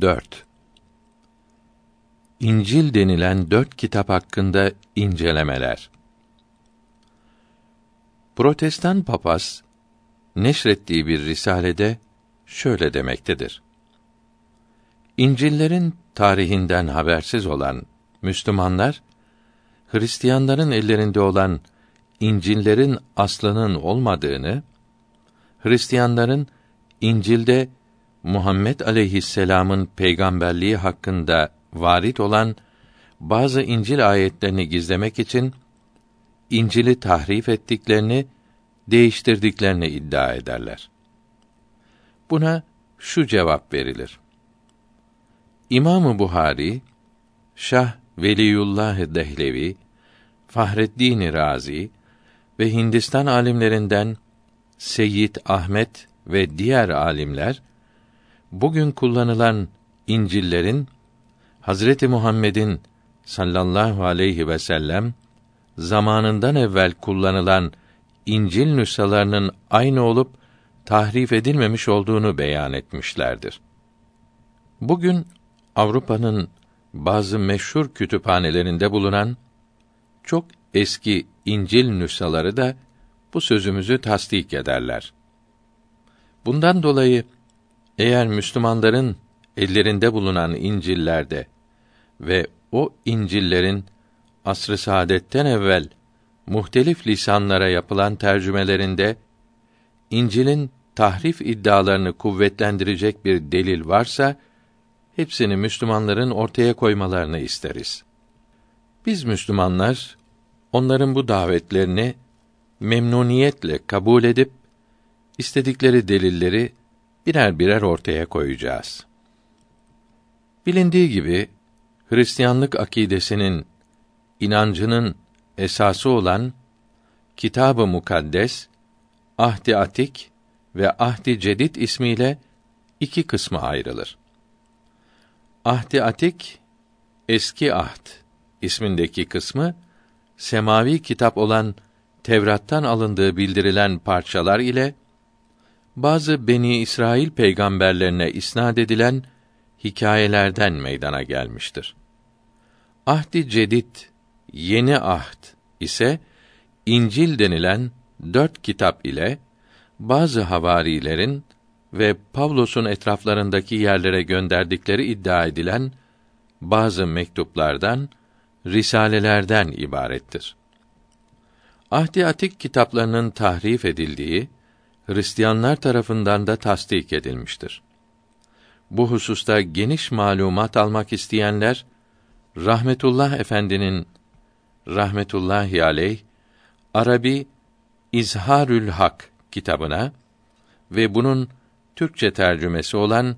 4. İncil denilen dört kitap hakkında incelemeler. Protestan papaz neşrettiği bir risalede şöyle demektedir. İncillerin tarihinden habersiz olan Müslümanlar Hristiyanların ellerinde olan İncillerin aslının olmadığını, Hristiyanların İncil'de Muhammed aleyhisselam'ın peygamberliği hakkında varit olan bazı İncil ayetlerini gizlemek için İncil'i tahrif ettiklerini, değiştirdiklerini iddia ederler. Buna şu cevap verilir. İmamı Buhari, Şah Veliyullah Dehlevi, Fahreddin Razi ve Hindistan alimlerinden Seyyid Ahmet ve diğer alimler bugün kullanılan İncil'lerin Hazreti Muhammed'in sallallahu aleyhi ve sellem zamanından evvel kullanılan İncil nüshalarının aynı olup tahrif edilmemiş olduğunu beyan etmişlerdir. Bugün Avrupa'nın bazı meşhur kütüphanelerinde bulunan çok eski İncil nüshaları da bu sözümüzü tasdik ederler. Bundan dolayı eğer Müslümanların ellerinde bulunan İncil'lerde ve o İncil'lerin asr-ı saadetten evvel muhtelif lisanlara yapılan tercümelerinde İncil'in tahrif iddialarını kuvvetlendirecek bir delil varsa hepsini Müslümanların ortaya koymalarını isteriz. Biz Müslümanlar onların bu davetlerini memnuniyetle kabul edip istedikleri delilleri birer birer ortaya koyacağız. Bilindiği gibi Hristiyanlık akidesinin inancının esası olan Kitab-ı Mukaddes, Ahdi Atik ve Ahdi Cedid ismiyle iki kısma ayrılır. Ahdi Atik eski ahd ismindeki kısmı semavi kitap olan Tevrat'tan alındığı bildirilen parçalar ile bazı Beni İsrail peygamberlerine isnad edilen hikayelerden meydana gelmiştir. Ahdi Cedid, Yeni Ahd ise İncil denilen dört kitap ile bazı havarilerin ve Pavlos'un etraflarındaki yerlere gönderdikleri iddia edilen bazı mektuplardan, risalelerden ibarettir. Ahdi Atik kitaplarının tahrif edildiği Hristiyanlar tarafından da tasdik edilmiştir. Bu hususta geniş malumat almak isteyenler Rahmetullah Efendi'nin rahmetullahi aleyh Arabi İzharül Hak kitabına ve bunun Türkçe tercümesi olan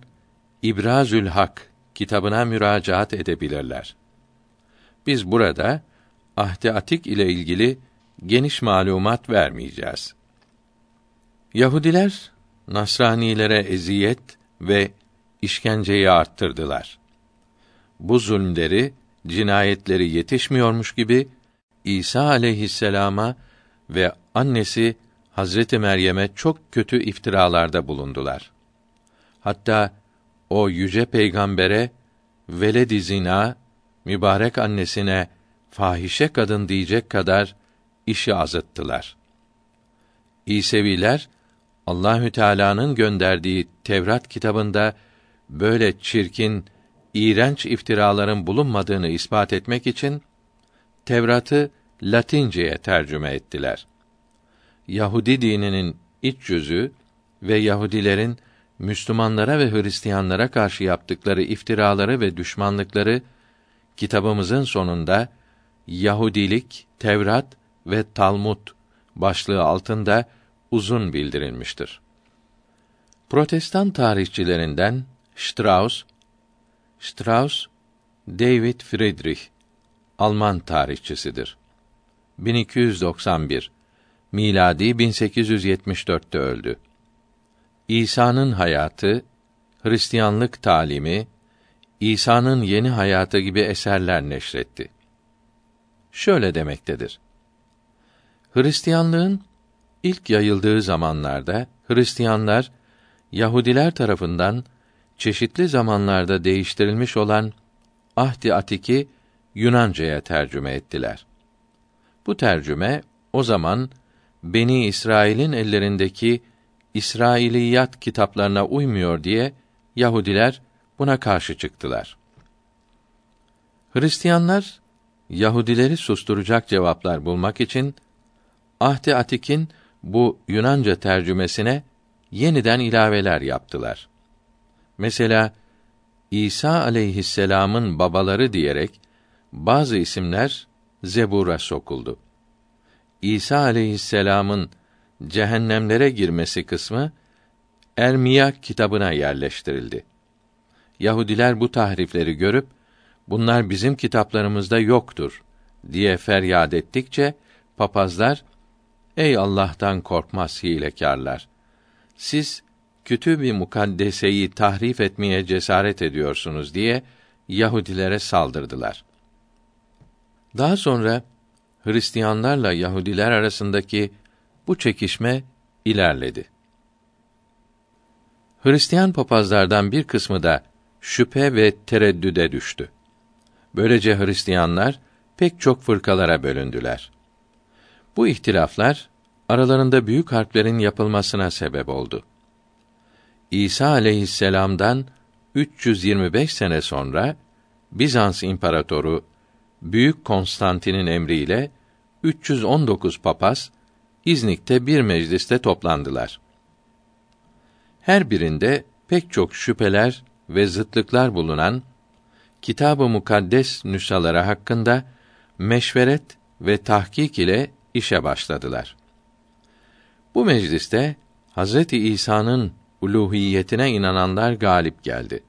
İbrazül Hak kitabına müracaat edebilirler. Biz burada Ahdi Atik ile ilgili geniş malumat vermeyeceğiz. Yahudiler Nasranilere eziyet ve işkenceyi arttırdılar. Bu zulmleri, cinayetleri yetişmiyormuş gibi İsa aleyhisselama ve annesi Hazreti Meryem'e çok kötü iftiralarda bulundular. Hatta o yüce peygambere veled zina mübarek annesine fahişe kadın diyecek kadar işi azıttılar. İseviler Allahü Teala'nın gönderdiği Tevrat kitabında böyle çirkin, iğrenç iftiraların bulunmadığını ispat etmek için Tevrat'ı Latince'ye tercüme ettiler. Yahudi dininin iç yüzü ve Yahudilerin Müslümanlara ve Hristiyanlara karşı yaptıkları iftiraları ve düşmanlıkları kitabımızın sonunda Yahudilik, Tevrat ve Talmud başlığı altında uzun bildirilmiştir. Protestan tarihçilerinden Strauss Strauss David Friedrich Alman tarihçisidir. 1291 miladi 1874'te öldü. İsa'nın hayatı, Hristiyanlık talimi, İsa'nın yeni hayatı gibi eserler neşretti. Şöyle demektedir. Hristiyanlığın ilk yayıldığı zamanlarda Hristiyanlar Yahudiler tarafından çeşitli zamanlarda değiştirilmiş olan Ahdi Atik'i Yunanca'ya tercüme ettiler. Bu tercüme o zaman Beni İsrail'in ellerindeki İsrailiyat kitaplarına uymuyor diye Yahudiler buna karşı çıktılar. Hristiyanlar Yahudileri susturacak cevaplar bulmak için Ahdi Atik'in bu Yunanca tercümesine yeniden ilaveler yaptılar. Mesela İsa aleyhisselam'ın babaları diyerek bazı isimler Zebur'a sokuldu. İsa aleyhisselam'ın cehennemlere girmesi kısmı Ermiya kitabına yerleştirildi. Yahudiler bu tahrifleri görüp bunlar bizim kitaplarımızda yoktur diye feryat ettikçe papazlar ey Allah'tan korkmaz hilekarlar siz kötü bir mukaddeseyi tahrif etmeye cesaret ediyorsunuz diye Yahudilere saldırdılar. Daha sonra Hristiyanlarla Yahudiler arasındaki bu çekişme ilerledi. Hristiyan papazlardan bir kısmı da şüphe ve tereddüde düştü. Böylece Hristiyanlar pek çok fırkalara bölündüler. Bu ihtilaflar aralarında büyük harplerin yapılmasına sebep oldu. İsa aleyhisselam'dan 325 sene sonra Bizans imparatoru Büyük Konstantin'in emriyle 319 papaz İznik'te bir mecliste toplandılar. Her birinde pek çok şüpheler ve zıtlıklar bulunan Kitab-ı Mukaddes nüshaları hakkında meşveret ve tahkik ile işe başladılar. Bu mecliste Hazreti İsa'nın uluhiyetine inananlar galip geldi.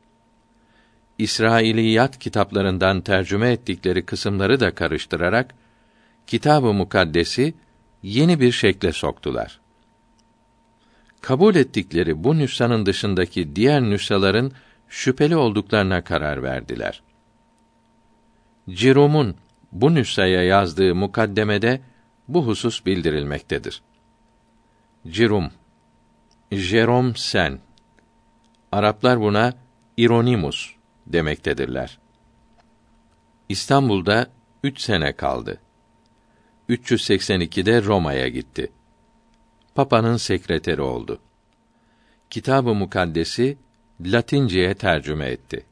İsrailiyat kitaplarından tercüme ettikleri kısımları da karıştırarak Kitab-ı Mukaddes'i yeni bir şekle soktular. Kabul ettikleri bu nüshanın dışındaki diğer nüshaların şüpheli olduklarına karar verdiler. Cirum'un bu nüshaya yazdığı mukaddemede bu husus bildirilmektedir. Cirum Jerome Sen Araplar buna Ironimus demektedirler. İstanbul'da üç sene kaldı. 382'de Roma'ya gitti. Papa'nın sekreteri oldu. Kitab-ı Mukaddes'i Latince'ye tercüme etti.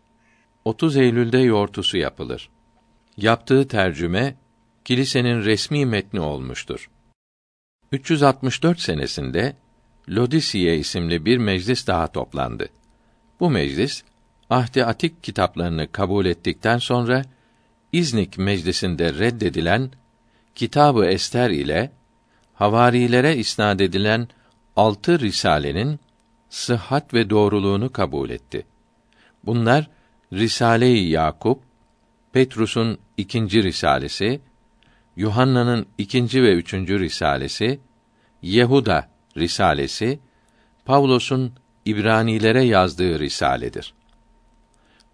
30 Eylül'de yortusu yapılır. Yaptığı tercüme kilisenin resmi metni olmuştur. 364 senesinde Lodisiye isimli bir meclis daha toplandı. Bu meclis Ahdi Atik kitaplarını kabul ettikten sonra İznik meclisinde reddedilen Kitabı Ester ile havarilere isnad edilen altı risalenin sıhhat ve doğruluğunu kabul etti. Bunlar Risale-i Yakup, Petrus'un ikinci risalesi, Yuhanna'nın ikinci ve üçüncü risalesi, Yehuda risalesi, Pavlos'un İbranilere yazdığı risaledir.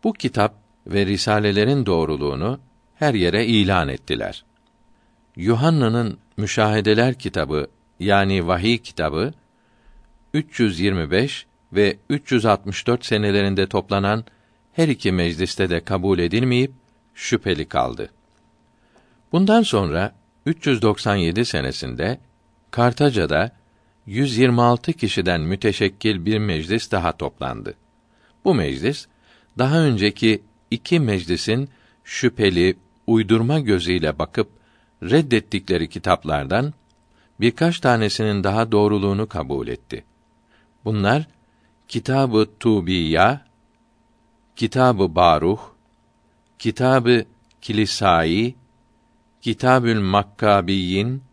Bu kitap ve risalelerin doğruluğunu her yere ilan ettiler. Yuhanna'nın Müşahedeler kitabı yani vahiy kitabı 325 ve 364 senelerinde toplanan her iki mecliste de kabul edilmeyip şüpheli kaldı. Bundan sonra 397 senesinde Kartaca'da 126 kişiden müteşekkil bir meclis daha toplandı. Bu meclis daha önceki iki meclisin şüpheli, uydurma gözüyle bakıp reddettikleri kitaplardan birkaç tanesinin daha doğruluğunu kabul etti. Bunlar Kitabı Tubiya, Kitabı Baruh, Kitabı Kilisai, Kitabül Makkabiyin,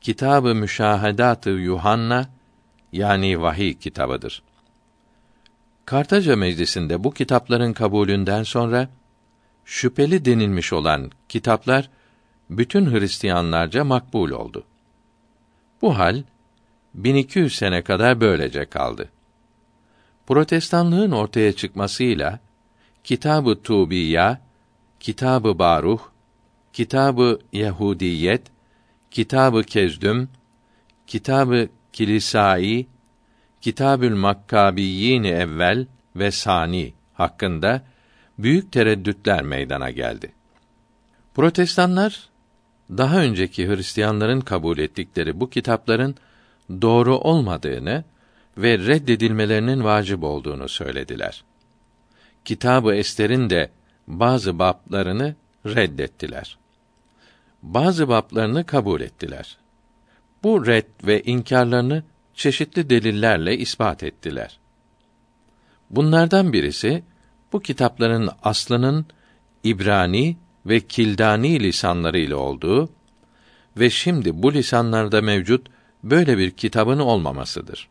Kitabı Müşahedatı Yuhanna yani vahiy kitabıdır. Kartaca Meclisi'nde bu kitapların kabulünden sonra şüpheli denilmiş olan kitaplar bütün Hristiyanlarca makbul oldu. Bu hal 1200 sene kadar böylece kaldı. Protestanlığın ortaya çıkmasıyla Kitabı Tubiya, Kitabı Baruh, Kitabı Yahudiyet, Kitabı Kezdüm, Kitabı Kilisai, Kitabül Makkabiyyin evvel ve sani hakkında büyük tereddütler meydana geldi. Protestanlar daha önceki Hristiyanların kabul ettikleri bu kitapların doğru olmadığını ve reddedilmelerinin vacip olduğunu söylediler. Kitabı Ester'in de bazı bablarını reddettiler. Bazı bablarını kabul ettiler. Bu red ve inkarlarını çeşitli delillerle ispat ettiler. Bunlardan birisi bu kitapların aslının İbrani ve Kildani lisanları ile olduğu ve şimdi bu lisanlarda mevcut böyle bir kitabın olmamasıdır.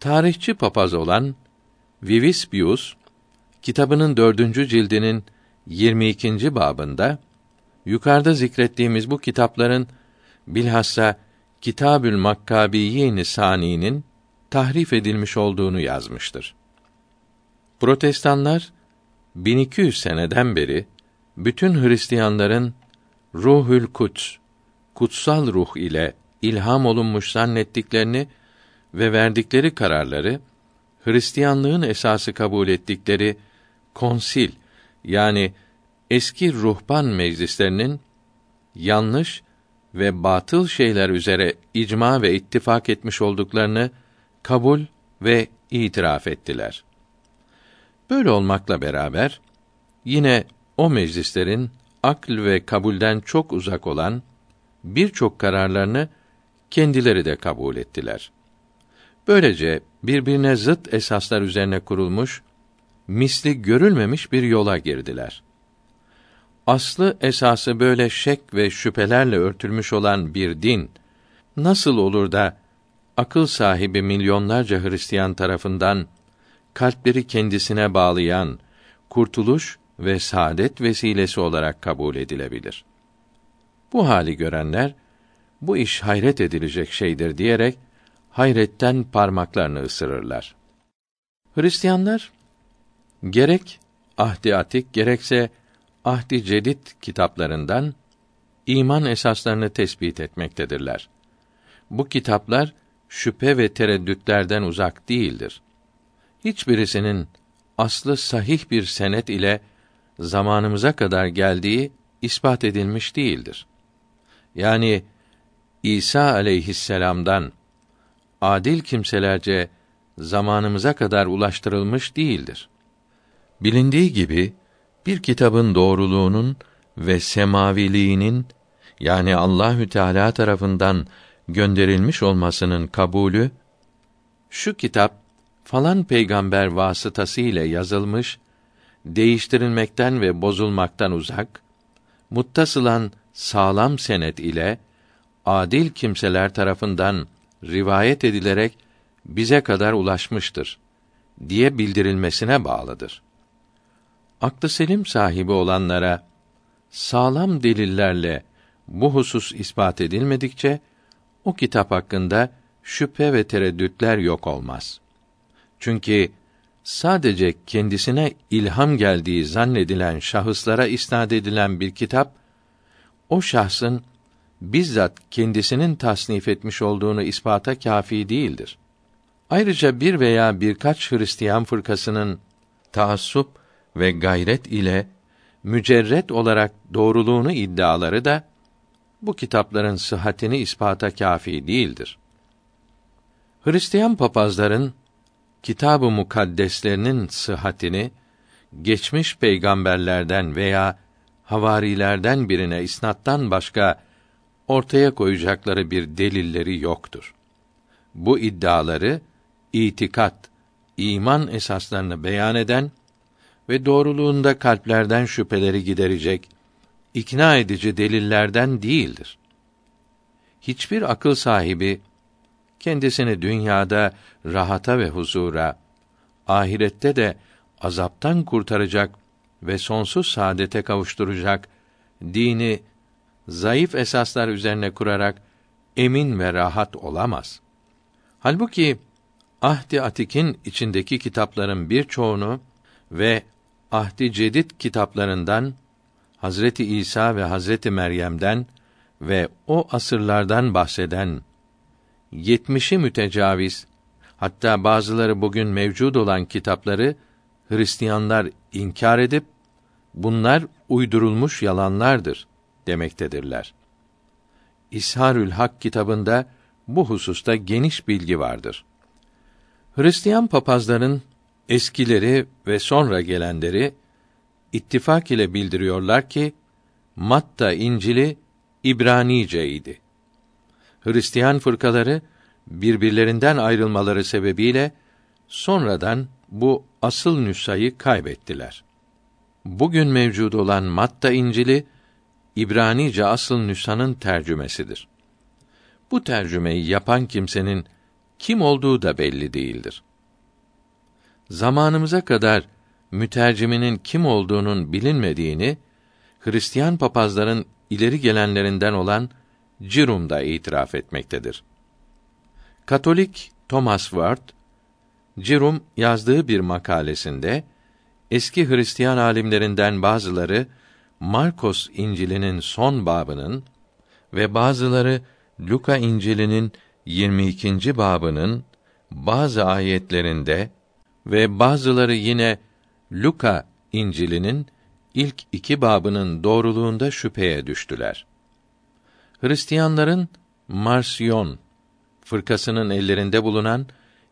Tarihçi papaz olan Vivispius kitabının dördüncü cildinin 22. babında yukarıda zikrettiğimiz bu kitapların bilhassa Kitabül Makkabiyin Sani'nin tahrif edilmiş olduğunu yazmıştır. Protestanlar 1200 seneden beri bütün Hristiyanların Ruhül Kuts, kutsal ruh ile ilham olunmuş zannettiklerini ve verdikleri kararları Hristiyanlığın esası kabul ettikleri konsil yani eski ruhban meclislerinin yanlış ve batıl şeyler üzere icma ve ittifak etmiş olduklarını kabul ve itiraf ettiler. Böyle olmakla beraber yine o meclislerin akl ve kabulden çok uzak olan birçok kararlarını kendileri de kabul ettiler. Böylece birbirine zıt esaslar üzerine kurulmuş, misli görülmemiş bir yola girdiler. Aslı esası böyle şek ve şüphelerle örtülmüş olan bir din nasıl olur da akıl sahibi milyonlarca Hristiyan tarafından kalpleri kendisine bağlayan kurtuluş ve saadet vesilesi olarak kabul edilebilir. Bu hali görenler bu iş hayret edilecek şeydir diyerek hayretten parmaklarını ısırırlar. Hristiyanlar gerek Ahdi Atik gerekse Ahdi Cedid kitaplarından iman esaslarını tespit etmektedirler. Bu kitaplar şüphe ve tereddütlerden uzak değildir. Hiçbirisinin aslı sahih bir senet ile zamanımıza kadar geldiği ispat edilmiş değildir. Yani İsa aleyhisselam'dan adil kimselerce zamanımıza kadar ulaştırılmış değildir. Bilindiği gibi bir kitabın doğruluğunun ve semaviliğinin yani Allahü Teala tarafından gönderilmiş olmasının kabulü şu kitap falan peygamber vasıtası ile yazılmış, değiştirilmekten ve bozulmaktan uzak, muttasılan sağlam senet ile adil kimseler tarafından rivayet edilerek bize kadar ulaşmıştır diye bildirilmesine bağlıdır. Aklı selim sahibi olanlara sağlam delillerle bu husus ispat edilmedikçe o kitap hakkında şüphe ve tereddütler yok olmaz. Çünkü sadece kendisine ilham geldiği zannedilen şahıslara isnad edilen bir kitap o şahsın bizzat kendisinin tasnif etmiş olduğunu ispata kafi değildir. Ayrıca bir veya birkaç Hristiyan fırkasının taassup ve gayret ile mücerret olarak doğruluğunu iddiaları da bu kitapların sıhhatini ispata kafi değildir. Hristiyan papazların kitab-ı mukaddeslerinin sıhhatini geçmiş peygamberlerden veya havarilerden birine isnattan başka ortaya koyacakları bir delilleri yoktur. Bu iddiaları itikat, iman esaslarını beyan eden ve doğruluğunda kalplerden şüpheleri giderecek ikna edici delillerden değildir. Hiçbir akıl sahibi kendisini dünyada rahata ve huzura, ahirette de azaptan kurtaracak ve sonsuz saadete kavuşturacak dini zayıf esaslar üzerine kurarak emin ve rahat olamaz. Halbuki Ahdi Atik'in içindeki kitapların birçoğunu ve Ahdi Cedid kitaplarından Hazreti İsa ve Hazreti Meryem'den ve o asırlardan bahseden yetmişi mütecaviz hatta bazıları bugün mevcud olan kitapları Hristiyanlar inkar edip bunlar uydurulmuş yalanlardır demektedirler. İsharül Hak kitabında bu hususta geniş bilgi vardır. Hristiyan papazların eskileri ve sonra gelenleri ittifak ile bildiriyorlar ki Matta İncil'i İbranice idi. Hristiyan fırkaları birbirlerinden ayrılmaları sebebiyle sonradan bu asıl nüshayı kaybettiler. Bugün mevcud olan Matta İncil'i İbranice asıl nüshanın tercümesidir. Bu tercümeyi yapan kimsenin kim olduğu da belli değildir. Zamanımıza kadar müterciminin kim olduğunun bilinmediğini Hristiyan papazların ileri gelenlerinden olan Cirum da itiraf etmektedir. Katolik Thomas Ward, Cirum yazdığı bir makalesinde eski Hristiyan alimlerinden bazıları Markos İncil'inin son babının ve bazıları Luka İncil'inin 22. babının bazı ayetlerinde ve bazıları yine Luka İncil'inin ilk iki babının doğruluğunda şüpheye düştüler. Hristiyanların Marsiyon fırkasının ellerinde bulunan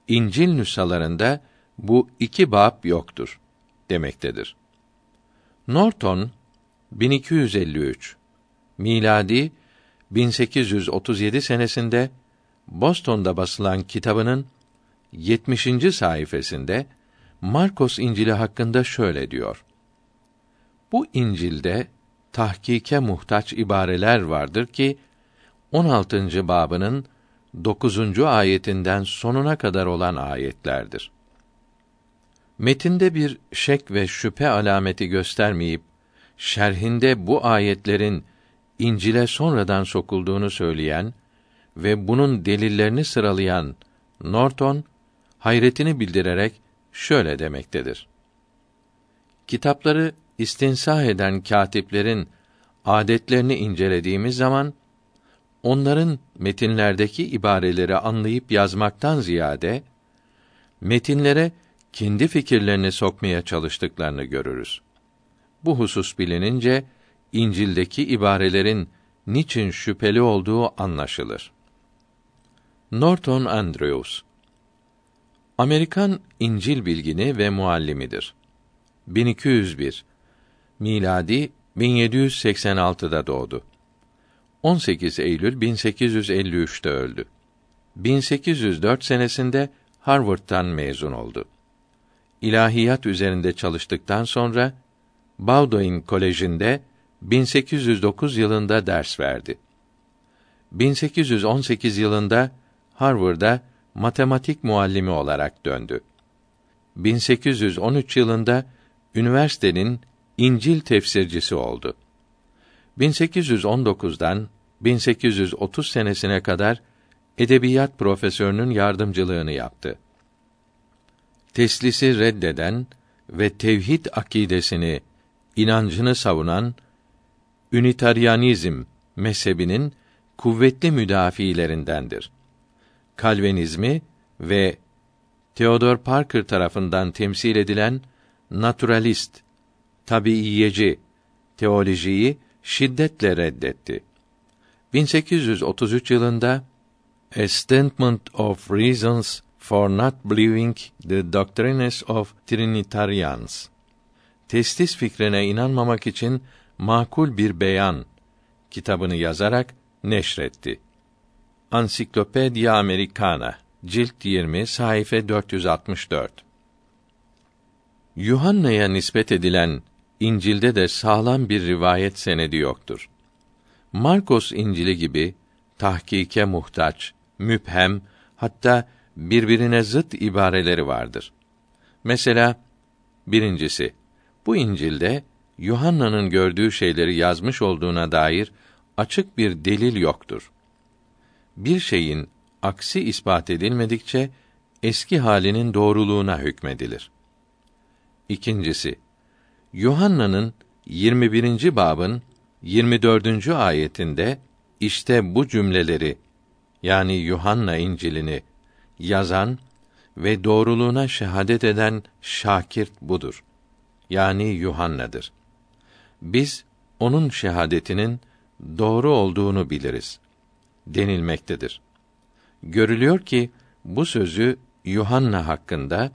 İncil nüshalarında bu iki bab yoktur demektedir. Norton 1253 miladi 1837 senesinde Boston'da basılan kitabının 70. sayfasında Markos İncil'i hakkında şöyle diyor. Bu İncil'de tahkike muhtaç ibareler vardır ki 16. babının 9. ayetinden sonuna kadar olan ayetlerdir. Metinde bir şek ve şüphe alameti göstermeyip şerhinde bu ayetlerin İncil'e sonradan sokulduğunu söyleyen ve bunun delillerini sıralayan Norton hayretini bildirerek şöyle demektedir. Kitapları istinsah eden katiplerin adetlerini incelediğimiz zaman onların metinlerdeki ibareleri anlayıp yazmaktan ziyade metinlere kendi fikirlerini sokmaya çalıştıklarını görürüz. Bu husus bilinince İncil'deki ibarelerin niçin şüpheli olduğu anlaşılır. Norton Andrews Amerikan İncil bilgini ve muallimidir. 1201 miladi 1786'da doğdu. 18 Eylül 1853'te öldü. 1804 senesinde Harvard'tan mezun oldu. İlahiyat üzerinde çalıştıktan sonra Bowdoin Koleji'nde 1809 yılında ders verdi. 1818 yılında Harvard'a matematik muallimi olarak döndü. 1813 yılında üniversitenin İncil tefsircisi oldu. 1819'dan 1830 senesine kadar edebiyat profesörünün yardımcılığını yaptı. Teslisi reddeden ve tevhid akidesini, inancını savunan Ünitarianizm mezhebinin kuvvetli müdafiilerindendir. Kalvenizmi ve Theodor Parker tarafından temsil edilen naturalist, tabiiyeci teolojiyi şiddetle reddetti. 1833 yılında A Statement of Reasons for Not Believing the Doctrines of Trinitarians. Testis fikrine inanmamak için makul bir beyan kitabını yazarak neşretti. Ansiklopedia Americana cilt 20 sayfa 464. Yuhanna'ya nispet edilen İncil'de de sağlam bir rivayet senedi yoktur. Markos İncil'i gibi tahkike muhtaç, müphem, hatta birbirine zıt ibareleri vardır. Mesela birincisi, bu İncil'de Yuhanna'nın gördüğü şeyleri yazmış olduğuna dair açık bir delil yoktur. Bir şeyin aksi ispat edilmedikçe eski halinin doğruluğuna hükmedilir. İkincisi, Yuhanna'nın 21. babın 24. ayetinde işte bu cümleleri yani Yuhanna İncil'ini yazan ve doğruluğuna şehadet eden şakirt budur. Yani Yuhanna'dır. Biz onun şehadetinin doğru olduğunu biliriz denilmektedir. Görülüyor ki bu sözü Yuhanna hakkında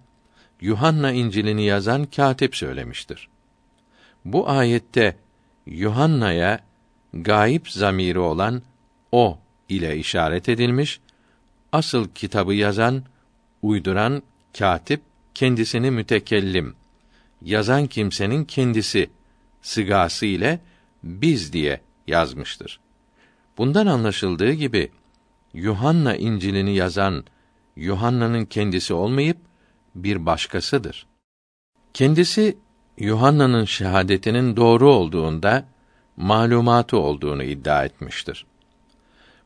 Yuhanna İncil'ini yazan katip söylemiştir. Bu ayette Yuhanna'ya gayip zamiri olan o ile işaret edilmiş, asıl kitabı yazan, uyduran katip kendisini mütekellim, yazan kimsenin kendisi sigası ile biz diye yazmıştır. Bundan anlaşıldığı gibi Yuhanna İncil'ini yazan Yuhanna'nın kendisi olmayıp bir başkasıdır. Kendisi Yuhanna'nın şehadetinin doğru olduğunda malumatı olduğunu iddia etmiştir.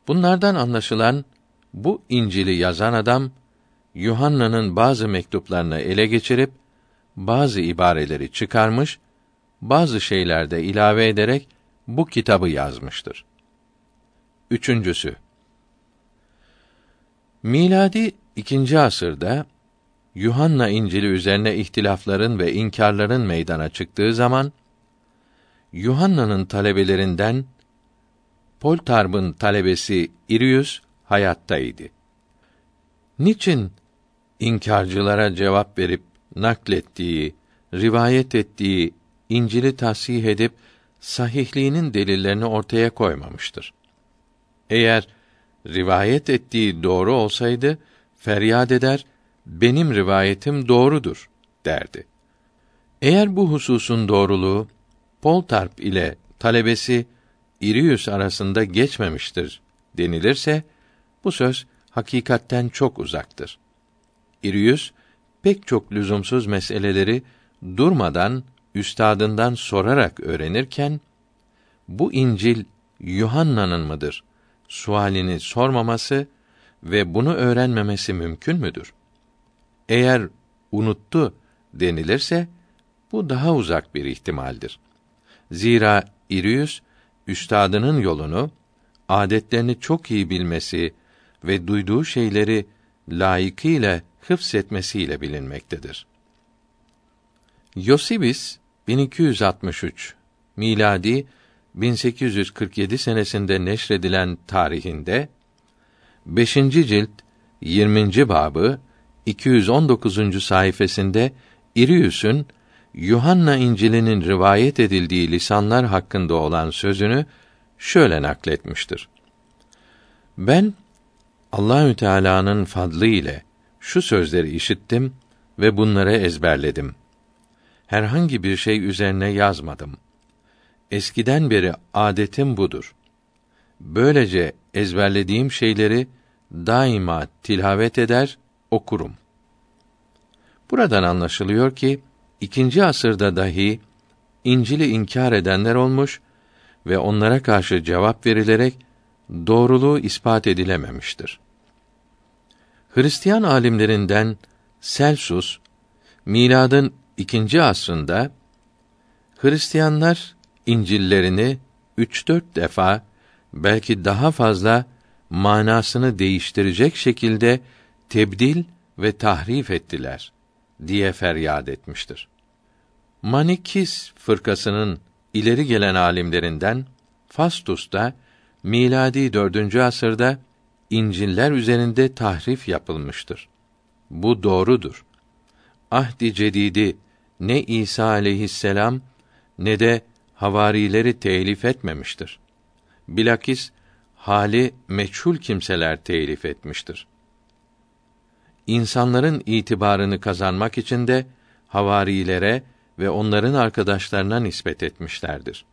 Bunlardan anlaşılan bu İncil'i yazan adam Yuhanna'nın bazı mektuplarını ele geçirip bazı ibareleri çıkarmış, bazı şeylerde ilave ederek bu kitabı yazmıştır. Üçüncüsü Miladi ikinci asırda Yuhanna İncili üzerine ihtilafların ve inkarların meydana çıktığı zaman Yuhanna'nın talebelerinden Poltarb'ın talebesi Irius hayattaydı. Niçin inkarcılara cevap verip naklettiği, rivayet ettiği İncil'i tasih edip sahihliğinin delillerini ortaya koymamıştır. Eğer rivayet ettiği doğru olsaydı feryat eder, benim rivayetim doğrudur derdi. Eğer bu hususun doğruluğu Poltarp ile talebesi Irius arasında geçmemiştir denilirse bu söz hakikatten çok uzaktır. Irius pek çok lüzumsuz meseleleri durmadan üstadından sorarak öğrenirken bu İncil Yuhanna'nın mıdır? Sualini sormaması ve bunu öğrenmemesi mümkün müdür? Eğer unuttu denilirse bu daha uzak bir ihtimaldir. Zira Irius üstadının yolunu, adetlerini çok iyi bilmesi ve duyduğu şeyleri layıkıyla hıfzetmesiyle bilinmektedir. Yosibis 1263 miladi 1847 senesinde neşredilen tarihinde 5. cilt 20. babı 219. sayfasında İriüs'ün Yuhanna İncil'inin rivayet edildiği lisanlar hakkında olan sözünü şöyle nakletmiştir. Ben Allahü Teala'nın fadlı ile şu sözleri işittim ve bunları ezberledim. Herhangi bir şey üzerine yazmadım. Eskiden beri adetim budur. Böylece ezberlediğim şeyleri daima tilavet eder, okurum. Buradan anlaşılıyor ki ikinci asırda dahi İncil'i inkar edenler olmuş ve onlara karşı cevap verilerek doğruluğu ispat edilememiştir. Hristiyan alimlerinden Celsus miladın ikinci asrında Hristiyanlar İncil'lerini üç dört defa belki daha fazla manasını değiştirecek şekilde tebdil ve tahrif ettiler diye feryat etmiştir. Manikis fırkasının ileri gelen alimlerinden Fastus da miladi 4. asırda İncil'ler üzerinde tahrif yapılmıştır. Bu doğrudur. Ahdi cedidi ne İsa aleyhisselam ne de havarileri telif etmemiştir. Bilakis hali meçhul kimseler telif etmiştir. İnsanların itibarını kazanmak için de havarilere ve onların arkadaşlarına nispet etmişlerdir.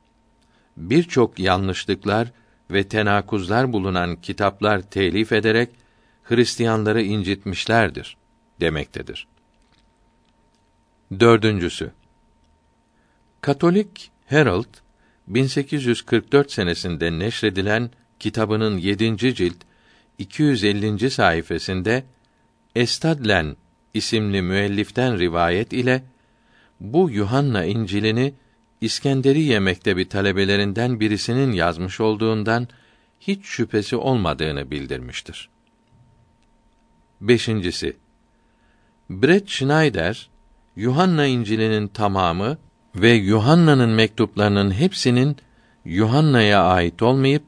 Birçok yanlışlıklar ve tenakuzlar bulunan kitaplar telif ederek Hristiyanları incitmişlerdir demektedir. Dördüncüsü Katolik Herald 1844 senesinde neşredilen kitabının 7. cilt 250. sayfasında Estadlen isimli müelliften rivayet ile bu Yuhanna İncil'ini İskenderiye Mektebi talebelerinden birisinin yazmış olduğundan hiç şüphesi olmadığını bildirmiştir. Beşincisi, Brett Schneider, Yuhanna İncil'inin tamamı ve Yuhanna'nın mektuplarının hepsinin Yuhanna'ya ait olmayıp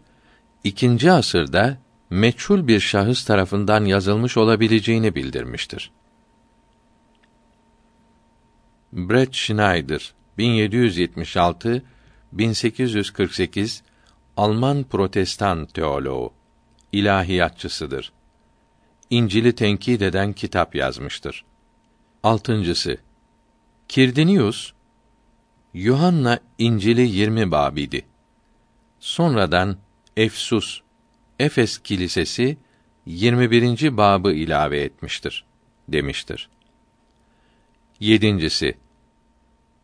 ikinci asırda meçhul bir şahıs tarafından yazılmış olabileceğini bildirmiştir. Brett Schneider 1776 1848 Alman protestan teoloğu, ilahiyatçısıdır. İncil'i tenkit eden kitap yazmıştır. Altıncısı Kirdinius Yuhanna İncil'i 20 babidi. Sonradan Efsus Efes Kilisesi 21. babı ilave etmiştir demiştir. Yedincisi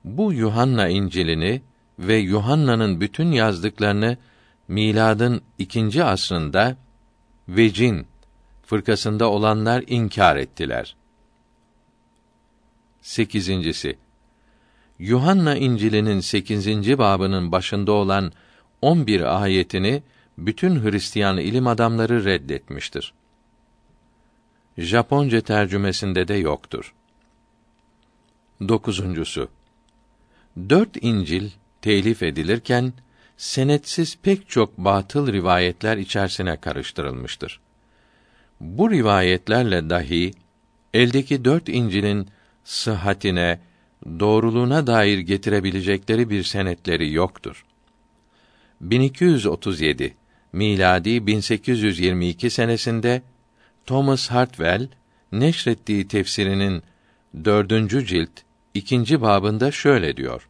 Bu Yuhanna İncil'ini ve Yuhanna'nın bütün yazdıklarını miladın ikinci asrında Vecin fırkasında olanlar inkar ettiler. Sekizincisi Yuhanna İncil'inin sekizinci babının başında olan on bir ayetini bütün Hristiyan ilim adamları reddetmiştir. Japonca tercümesinde de yoktur. Dokuzuncusu. Dört İncil telif edilirken senetsiz pek çok batıl rivayetler içerisine karıştırılmıştır. Bu rivayetlerle dahi eldeki dört İncil'in sıhhatine, doğruluğuna dair getirebilecekleri bir senetleri yoktur. 1237 miladi 1822 senesinde Thomas Hartwell neşrettiği tefsirinin dördüncü cilt ikinci babında şöyle diyor.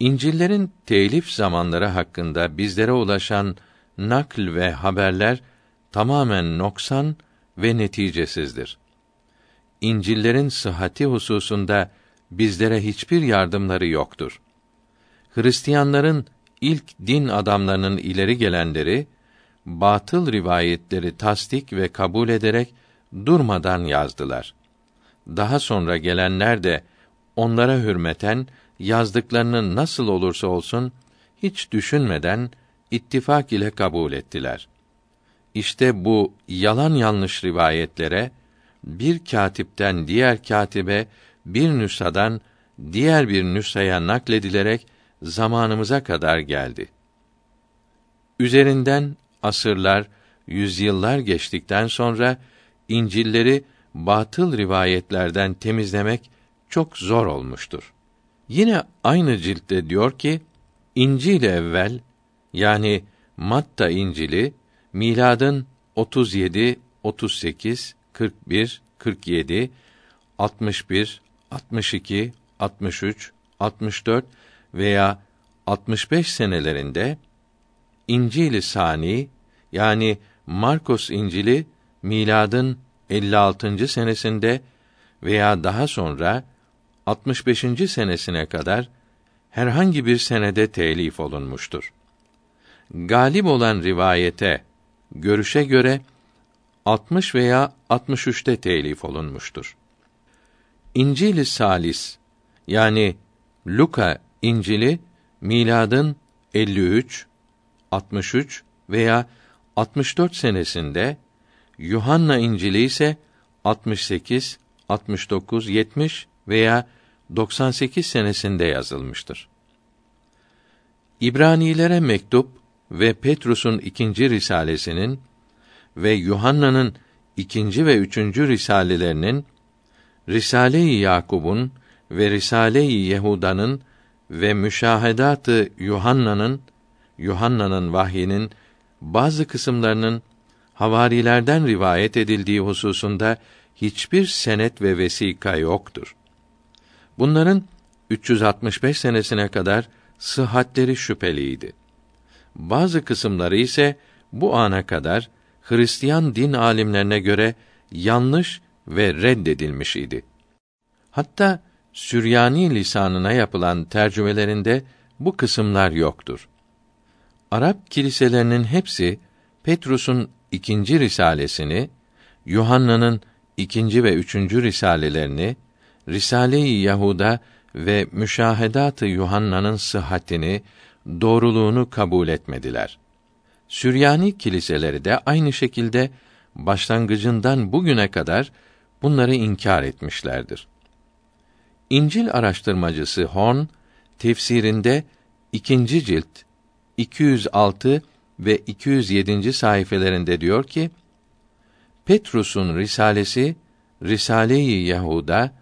İncillerin telif zamanları hakkında bizlere ulaşan nakl ve haberler tamamen noksan ve neticesizdir. İncillerin sıhhati hususunda bizlere hiçbir yardımları yoktur. Hristiyanların ilk din adamlarının ileri gelenleri batıl rivayetleri tasdik ve kabul ederek durmadan yazdılar. Daha sonra gelenler de onlara hürmeten yazdıklarını nasıl olursa olsun hiç düşünmeden ittifak ile kabul ettiler. İşte bu yalan yanlış rivayetlere bir katipten diğer katibe bir nüshadan diğer bir nüshaya nakledilerek zamanımıza kadar geldi. Üzerinden asırlar, yüzyıllar geçtikten sonra İncilleri batıl rivayetlerden temizlemek çok zor olmuştur. Yine aynı ciltte diyor ki İncil evvel yani Matta İncili miladın 37, 38, 41, 47, 61, 62, 63, 64 veya 65 senelerinde İncil-i Sani yani Markus İncili miladın 56. senesinde veya daha sonra 65. senesine kadar herhangi bir senede telif olunmuştur. Galip olan rivayete, görüşe göre 60 veya 63'te telif olunmuştur. İncil-i Salis yani Luka İncil'i miladın 53, 63 veya 64 senesinde Yuhanna İncil'i ise 68, 69, 70 veya 98 senesinde yazılmıştır. İbranilere mektup ve Petrus'un ikinci risalesinin ve Yuhanna'nın ikinci ve üçüncü risalelerinin Risale-i Yakub'un ve Risale-i Yehuda'nın ve Müşahedatı Yuhanna'nın Yuhanna'nın vahyinin bazı kısımlarının havarilerden rivayet edildiği hususunda hiçbir senet ve vesika yoktur. Bunların 365 senesine kadar sıhhatleri şüpheliydi. Bazı kısımları ise bu ana kadar Hristiyan din alimlerine göre yanlış ve reddedilmiş idi. Hatta Süryani lisanına yapılan tercümelerinde bu kısımlar yoktur. Arap kiliselerinin hepsi Petrus'un ikinci risalesini, Yuhanna'nın ikinci ve üçüncü risalelerini, Risale-i Yahuda ve Müşahedat-ı Yuhanna'nın sıhhatini, doğruluğunu kabul etmediler. Süryani kiliseleri de aynı şekilde başlangıcından bugüne kadar bunları inkar etmişlerdir. İncil araştırmacısı Horn tefsirinde ikinci cilt 206 ve 207. sayfelerinde diyor ki Petrus'un risalesi Risale-i Yahuda,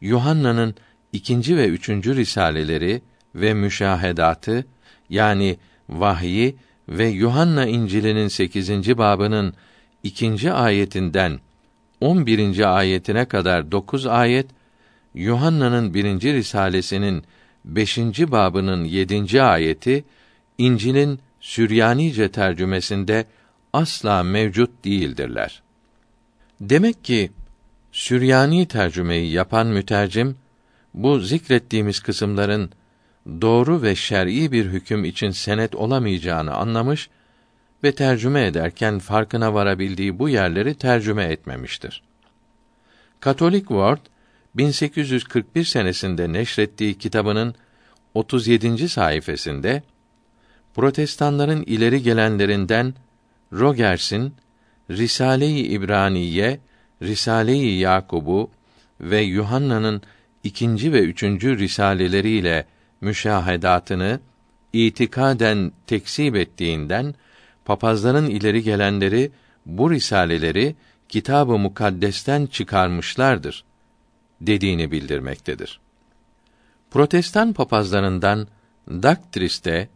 Yuhanna'nın ikinci ve üçüncü risaleleri ve müşahedatı yani vahyi ve Yuhanna İncil'inin 8. babının ikinci ayetinden 11. ayetine kadar dokuz ayet, Yuhanna'nın birinci risalesinin beşinci babının yedinci ayeti, İncil'in Süryanice tercümesinde asla mevcut değildirler. Demek ki Süryani tercümeyi yapan mütercim bu zikrettiğimiz kısımların doğru ve şer'i bir hüküm için senet olamayacağını anlamış ve tercüme ederken farkına varabildiği bu yerleri tercüme etmemiştir. Katolik Word 1841 senesinde neşrettiği kitabının 37. sayfasında Protestanların ileri gelenlerinden Rogers'in Risale-i İbraniye, Risale-i Yakub'u ve Yuhanna'nın ikinci ve üçüncü risaleleriyle müşahedatını itikaden tekzip ettiğinden papazların ileri gelenleri bu risaleleri kitab-ı mukaddesten çıkarmışlardır dediğini bildirmektedir. Protestan papazlarından Daktris'te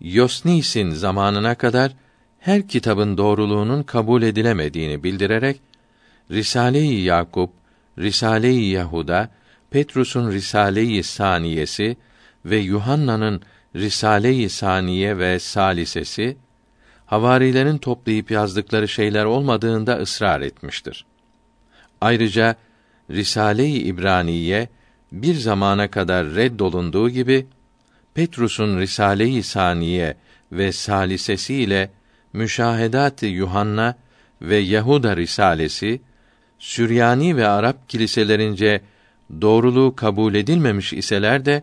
Yosnis'in zamanına kadar her kitabın doğruluğunun kabul edilemediğini bildirerek Risale-i Yakup, Risale-i Yahuda, Petrus'un Risale-i Saniyesi ve Yuhanna'nın Risale-i Saniye ve Salisesi havarilerin toplayıp yazdıkları şeyler olmadığında ısrar etmiştir. Ayrıca Risale-i İbraniye bir zamana kadar reddolunduğu gibi Petrus'un Risale-i Saniye ve Salisesi ile Müşahedat-ı Yuhanna ve Yahuda Risalesi Süryani ve Arap kiliselerince doğruluğu kabul edilmemiş iseler de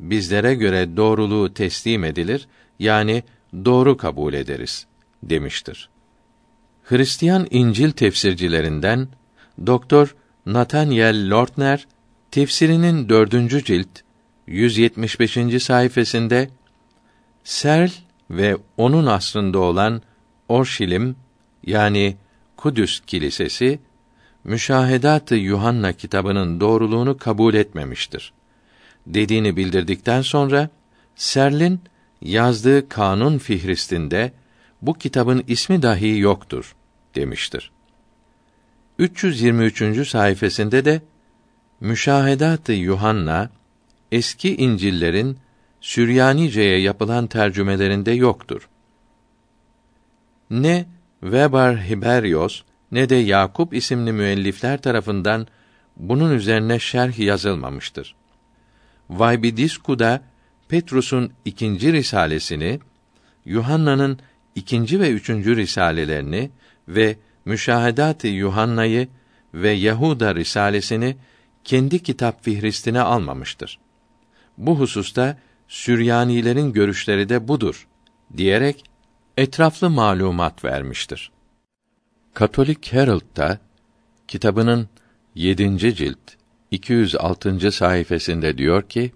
bizlere göre doğruluğu teslim edilir yani doğru kabul ederiz demiştir. Hristiyan İncil tefsircilerinden Doktor Nathaniel Lortner tefsirinin dördüncü cilt 175. sayfasında Serl ve onun asrında olan Orşilim yani Kudüs Kilisesi Müşahedat-ı Yuhanna kitabının doğruluğunu kabul etmemiştir. Dediğini bildirdikten sonra Serl'in yazdığı kanun fihristinde bu kitabın ismi dahi yoktur demiştir. 323. sayfasında de Müşahedat-ı Yuhanna eski İncil'lerin Süryanice'ye yapılan tercümelerinde yoktur. Ne Weber Hiberios ne de Yakup isimli müellifler tarafından bunun üzerine şerh yazılmamıştır. Vaybidisku'da Petrus'un ikinci risalesini, Yuhanna'nın ikinci ve üçüncü risalelerini ve Müşahedat-ı Yuhanna'yı ve Yahuda risalesini kendi kitap fihristine almamıştır. Bu hususta Süryanilerin görüşleri de budur diyerek etraflı malumat vermiştir. Katolik Herald'da kitabının 7. cilt 206. sayfasında diyor ki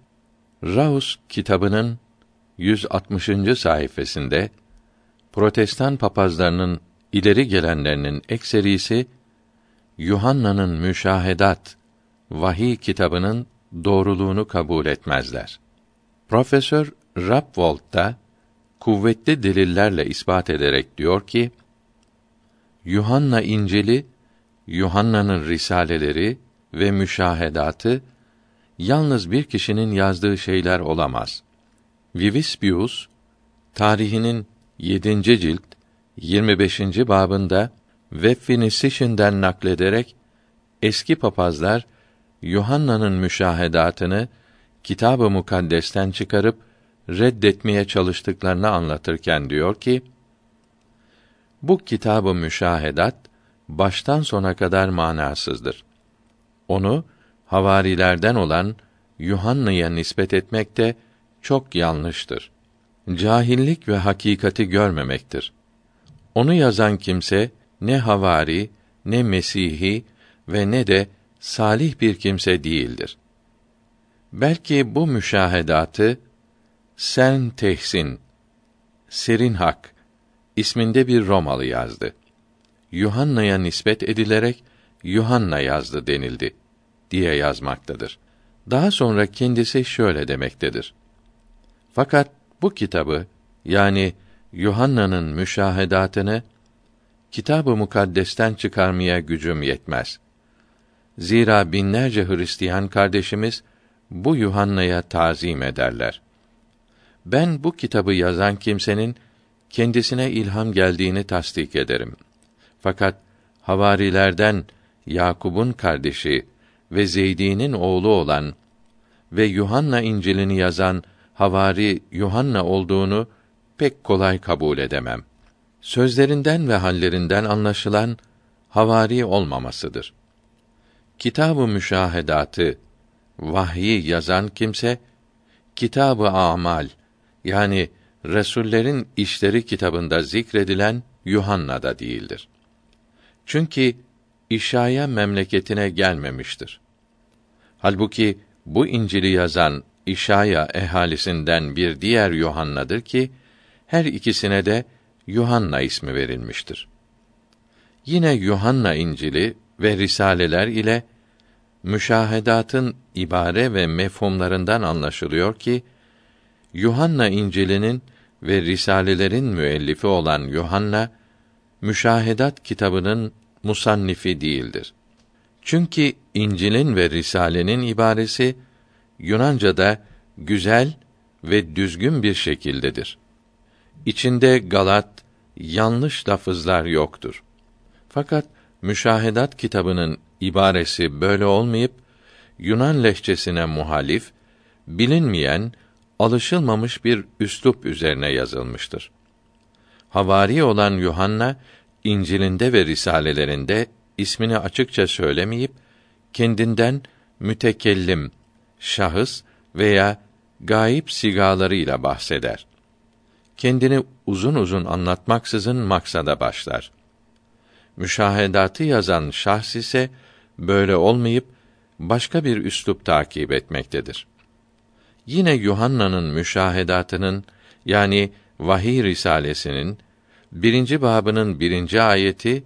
Raus kitabının 160. sayfasında Protestan papazlarının ileri gelenlerinin ekserisi Yuhanna'nın Müşahedat vahiy kitabının doğruluğunu kabul etmezler. Profesör Rappwold da kuvvetli delillerle ispat ederek diyor ki Yuhanna İncil'i, Yuhanna'nın risaleleri ve müşahedatı yalnız bir kişinin yazdığı şeyler olamaz. Vivispius tarihinin 7. cilt 25. babında Webfinisişinden naklederek eski papazlar Yuhanna'nın müşahedatını Kitab-ı Mukaddes'ten çıkarıp reddetmeye çalıştıklarını anlatırken diyor ki: Bu kitab-ı müşahedat baştan sona kadar manasızdır. Onu havarilerden olan Yuhanna'ya nispet etmek de çok yanlıştır. Cahillik ve hakikati görmemektir. Onu yazan kimse ne havari, ne mesihi, ve ne de salih bir kimse değildir. Belki bu müşahedatı Sen Tehsin Serin Hak isminde bir Romalı yazdı. Yuhanna'ya nispet edilerek Yuhanna yazdı denildi diye yazmaktadır. Daha sonra kendisi şöyle demektedir. Fakat bu kitabı yani Yuhanna'nın müşahedatını Kitab-ı Mukaddesten çıkarmaya gücüm yetmez. Zira binlerce Hristiyan kardeşimiz bu Yuhanna'ya tazim ederler. Ben bu kitabı yazan kimsenin kendisine ilham geldiğini tasdik ederim. Fakat havarilerden Yakub'un kardeşi ve Zeydi'nin oğlu olan ve Yuhanna İncil'ini yazan havari Yuhanna olduğunu pek kolay kabul edemem. Sözlerinden ve hallerinden anlaşılan havari olmamasıdır. Kitab-ı müşahedatı vahyi yazan kimse Kitab-ı Amal yani Resullerin işleri kitabında zikredilen Yuhanna'da değildir. Çünkü İşaya memleketine gelmemiştir. Halbuki bu İncil'i yazan İşaya ehalisinden bir diğer Yuhanna'dır ki her ikisine de Yuhanna ismi verilmiştir. Yine Yuhanna İncil'i ve risaleler ile müşahedatın ibare ve mefhumlarından anlaşılıyor ki Yuhanna İncil'inin ve risalelerin müellifi olan Yuhanna müşahedat kitabının musannifi değildir. Çünkü İncil'in ve Risale'nin ibaresi Yunanca'da güzel ve düzgün bir şekildedir. İçinde galat, yanlış lafızlar yoktur. Fakat müşahedat kitabının ibaresi böyle olmayıp Yunan lehçesine muhalif, bilinmeyen, alışılmamış bir üslup üzerine yazılmıştır. Havari olan Yuhanna İncil'inde ve risalelerinde ismini açıkça söylemeyip kendinden mütekellim, şahıs veya gayip sigalarıyla bahseder. Kendini uzun uzun anlatmaksızın maksada başlar. Müşahedatı yazan şahs ise böyle olmayıp başka bir üslup takip etmektedir. Yine Yuhanna'nın müşahedatının yani vahiy risalesinin birinci babının birinci ayeti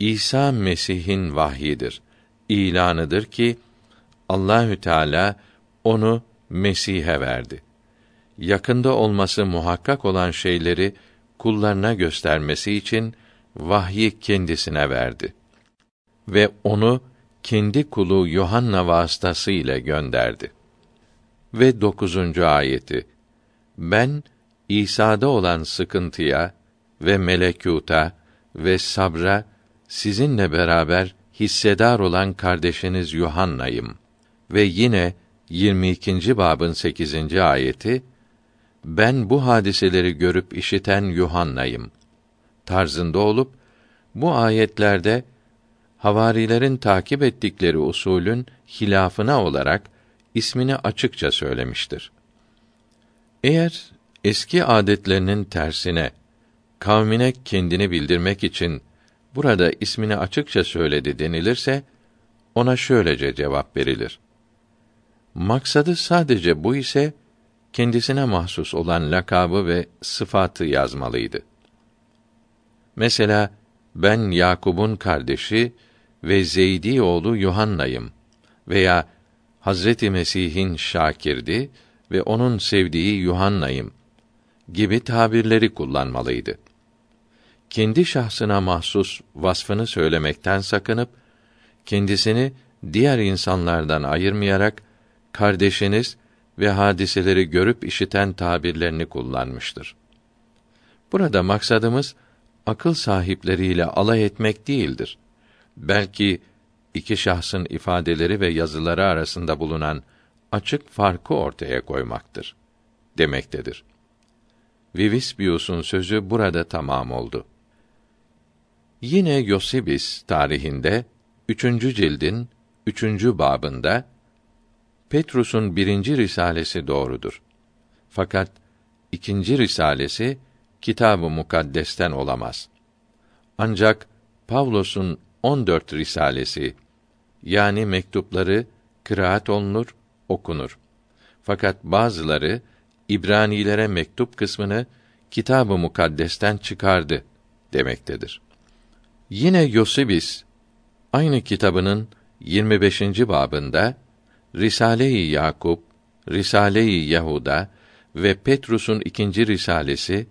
İsa Mesih'in vahyidir, ilanıdır ki Allahü Teala onu Mesih'e verdi. Yakında olması muhakkak olan şeyleri kullarına göstermesi için vahyi kendisine verdi ve onu kendi kulu Yohanna vasıtasıyla gönderdi. Ve dokuzuncu ayeti Ben İsa'da olan sıkıntıya ve melekuta ve sabra sizinle beraber hissedar olan kardeşiniz Yuhanna'yım. Ve yine 22. babın 8. ayeti ben bu hadiseleri görüp işiten Yuhanna'yım tarzında olup bu ayetlerde havarilerin takip ettikleri usulün hilafına olarak ismini açıkça söylemiştir. Eğer eski adetlerinin tersine kavmine kendini bildirmek için burada ismini açıkça söyledi denilirse ona şöylece cevap verilir. Maksadı sadece bu ise kendisine mahsus olan lakabı ve sıfatı yazmalıydı. Mesela ben Yakub'un kardeşi ve Zeydi oğlu Yuhanna'yım veya Hazreti Mesih'in şakirdi ve onun sevdiği Yuhanna'yım gibi tabirleri kullanmalıydı kendi şahsına mahsus vasfını söylemekten sakınıp kendisini diğer insanlardan ayırmayarak kardeşiniz ve hadiseleri görüp işiten tabirlerini kullanmıştır. Burada maksadımız akıl sahipleriyle alay etmek değildir. Belki iki şahsın ifadeleri ve yazıları arasında bulunan açık farkı ortaya koymaktır demektedir. Vivisbius'un sözü burada tamam oldu. Yine Yosibis tarihinde üçüncü cildin üçüncü babında Petrus'un birinci risalesi doğrudur. Fakat ikinci risalesi Kitab-ı Mukaddes'ten olamaz. Ancak Pavlos'un 14 risalesi yani mektupları kıraat olunur, okunur. Fakat bazıları İbranilere mektup kısmını Kitab-ı Mukaddes'ten çıkardı demektedir. Yine Yosibis aynı kitabının 25. babında Risale-i Yakup, Risale-i Yahuda ve Petrus'un ikinci risalesi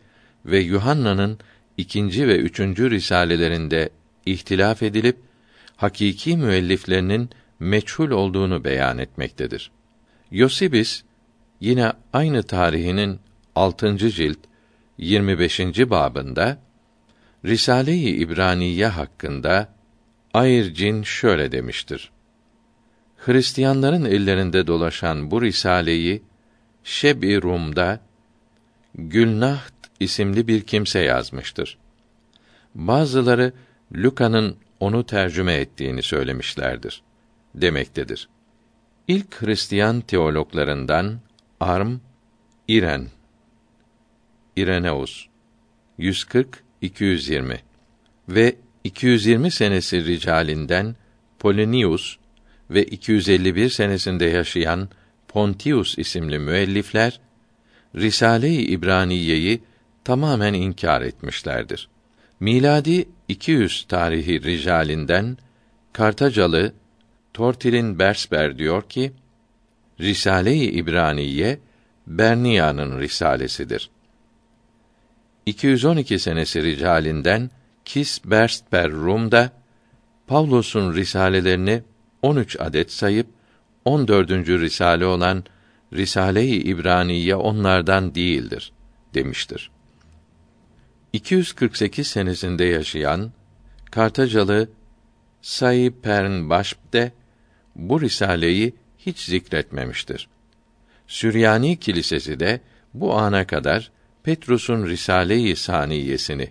ve Yuhanna'nın ikinci ve üçüncü risalelerinde ihtilaf edilip hakiki müelliflerinin meçhul olduğunu beyan etmektedir. Yosibis yine aynı tarihinin 6. cilt 25. babında Risale-i İbraniye hakkında Ayrcin şöyle demiştir. Hristiyanların ellerinde dolaşan bu risaleyi Şeb-i Rum'da Gülnaht isimli bir kimse yazmıştır. Bazıları Luka'nın onu tercüme ettiğini söylemişlerdir demektedir. İlk Hristiyan teologlarından Arm, İren, İreneus 140 220 ve 220 senesi ricalinden Polonius ve 251 senesinde yaşayan Pontius isimli müellifler Risale-i İbraniye'yi tamamen inkar etmişlerdir. Miladi 200 tarihi ricalinden Kartacalı Tortil'in Bersber diyor ki Risale-i İbraniye Bernia'nın risalesidir. 212 senesi ricalinden Kis Berstper Rum'da Pavlos'un risalelerini 13 adet sayıp 14. risale olan Risale-i İbraniye onlardan değildir demiştir. 248 senesinde yaşayan Kartacalı Sayı Pern Başp de bu risaleyi hiç zikretmemiştir. Süryani Kilisesi de bu ana kadar Petrus'un Risale-i Saniyesini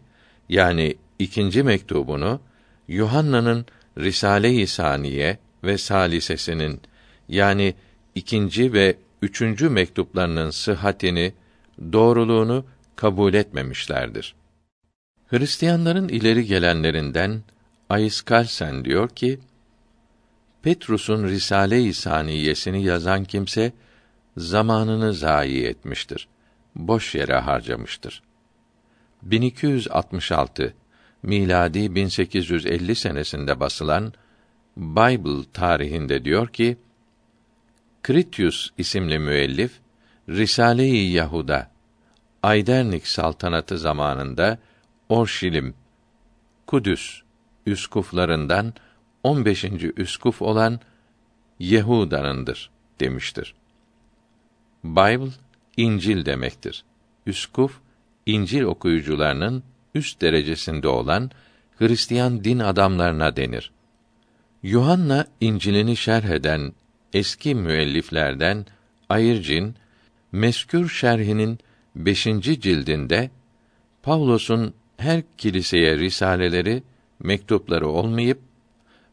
yani ikinci mektubunu Yuhanna'nın Risale-i Saniye ve Salisesinin yani ikinci ve üçüncü mektuplarının sıhhatini, doğruluğunu kabul etmemişlerdir. Hristiyanların ileri gelenlerinden Ayiskalsen diyor ki, Petrus'un Risale-i Saniyesini yazan kimse zamanını zayi etmiştir. Boş yere harcamıştır. 1266 miladi 1850 senesinde basılan Bible tarihinde diyor ki Critius isimli müellif Risale-i Yahuda Aydernik saltanatı zamanında Orşilim Kudüs üskuflarından 15. üskuf olan Yehuda'nındır demiştir. Bible İncil demektir. Üskuf İncil okuyucularının üst derecesinde olan Hristiyan din adamlarına denir. Yuhanna İncil'ini şerh eden eski müelliflerden Ayırcin meskür şerhinin beşinci cildinde Pavlos'un her kiliseye risaleleri, mektupları olmayıp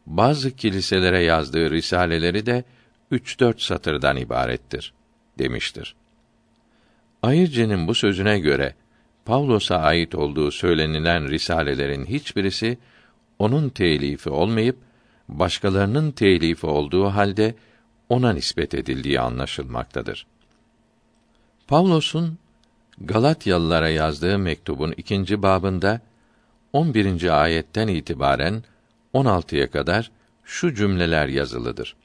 bazı kiliselere yazdığı risaleleri de üç dört satırdan ibarettir demiştir. Ayırcı'nın bu sözüne göre Pavlos'a ait olduğu söylenilen risalelerin hiçbirisi onun telifi olmayıp başkalarının telifi olduğu halde ona nispet edildiği anlaşılmaktadır. Pavlos'un Galatyalılara yazdığı mektubun ikinci babında 11. ayetten itibaren 16'ya kadar şu cümleler yazılıdır.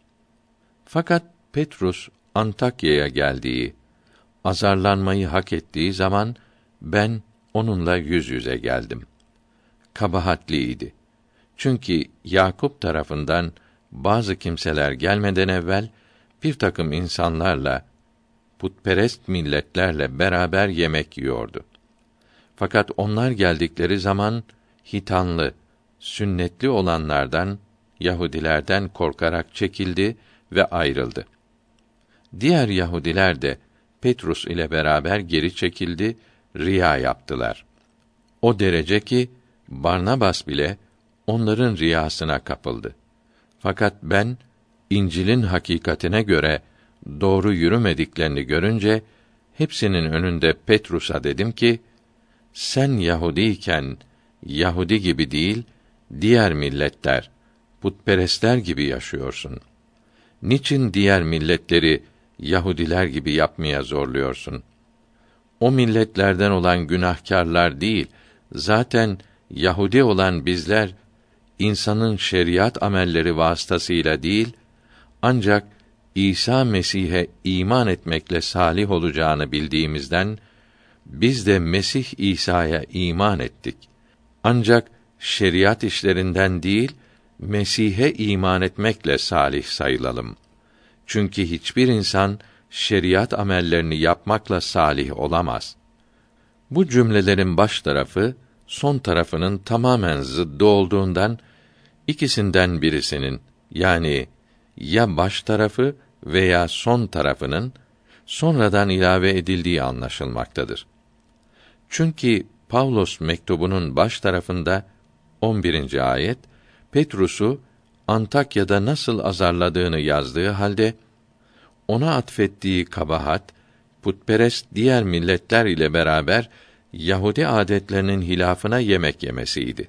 Fakat Petrus Antakya'ya geldiği, azarlanmayı hak ettiği zaman ben onunla yüz yüze geldim. Kabahatliydi. Çünkü Yakup tarafından bazı kimseler gelmeden evvel bir takım insanlarla putperest milletlerle beraber yemek yiyordu. Fakat onlar geldikleri zaman hitanlı, sünnetli olanlardan Yahudilerden korkarak çekildi ve ayrıldı. Diğer Yahudiler de Petrus ile beraber geri çekildi, riya yaptılar. O derece ki Barnabas bile onların riyasına kapıldı. Fakat ben İncil'in hakikatine göre doğru yürümediklerini görünce hepsinin önünde Petrus'a dedim ki sen Yahudiyken Yahudi gibi değil diğer milletler, putperestler gibi yaşıyorsun? Niçin diğer milletleri Yahudiler gibi yapmaya zorluyorsun? O milletlerden olan günahkarlar değil, zaten Yahudi olan bizler insanın şeriat amelleri vasıtasıyla değil, ancak İsa Mesih'e iman etmekle salih olacağını bildiğimizden biz de Mesih İsa'ya iman ettik. Ancak şeriat işlerinden değil, Mesih'e iman etmekle salih sayılalım. Çünkü hiçbir insan şeriat amellerini yapmakla salih olamaz. Bu cümlelerin baş tarafı son tarafının tamamen zıddı olduğundan ikisinden birisinin yani ya baş tarafı veya son tarafının sonradan ilave edildiği anlaşılmaktadır. Çünkü Pavlos mektubunun baş tarafında 11. ayet Petrus'u Antakya'da nasıl azarladığını yazdığı halde ona atfettiği kabahat putperest diğer milletler ile beraber Yahudi adetlerinin hilafına yemek yemesiydi.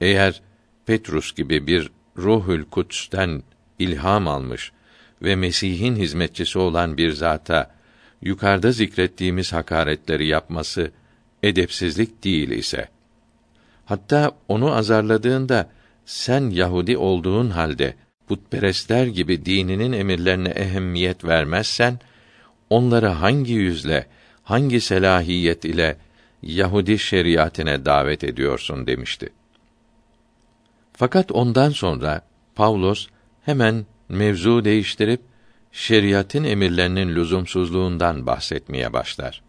Eğer Petrus gibi bir Ruhül Kuds'ten ilham almış ve Mesih'in hizmetçisi olan bir zata yukarıda zikrettiğimiz hakaretleri yapması edepsizlik değil ise hatta onu azarladığında sen Yahudi olduğun halde putperestler gibi dininin emirlerine ehemmiyet vermezsen onları hangi yüzle hangi selahiyet ile Yahudi şeriatine davet ediyorsun demişti. Fakat ondan sonra Pavlos hemen mevzu değiştirip şeriatın emirlerinin lüzumsuzluğundan bahsetmeye başlar.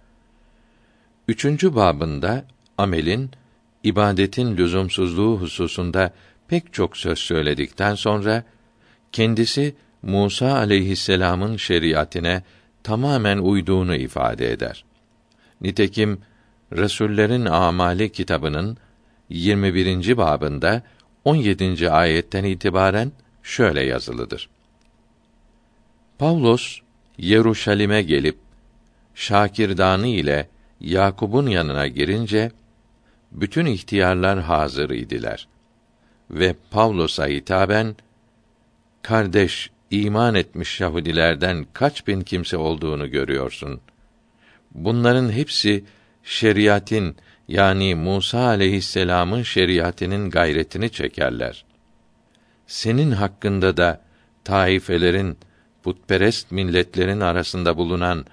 Üçüncü babında amelin ibadetin lüzumsuzluğu hususunda pek çok söz söyledikten sonra kendisi Musa aleyhisselam'ın şeriatine tamamen uyduğunu ifade eder. Nitekim Resullerin Amali kitabının 21. babında 17. ayetten itibaren şöyle yazılıdır. Pavlos Yeruşalim'e gelip şakirdanı ile Yakub'un yanına girince bütün ihtiyarlar hazır idiler ve Pavlos'a hitaben kardeş iman etmiş Yahudilerden kaç bin kimse olduğunu görüyorsun. Bunların hepsi şeriatin yani Musa aleyhisselam'ın şeriatinin gayretini çekerler. Senin hakkında da taifelerin, putperest milletlerin arasında bulunan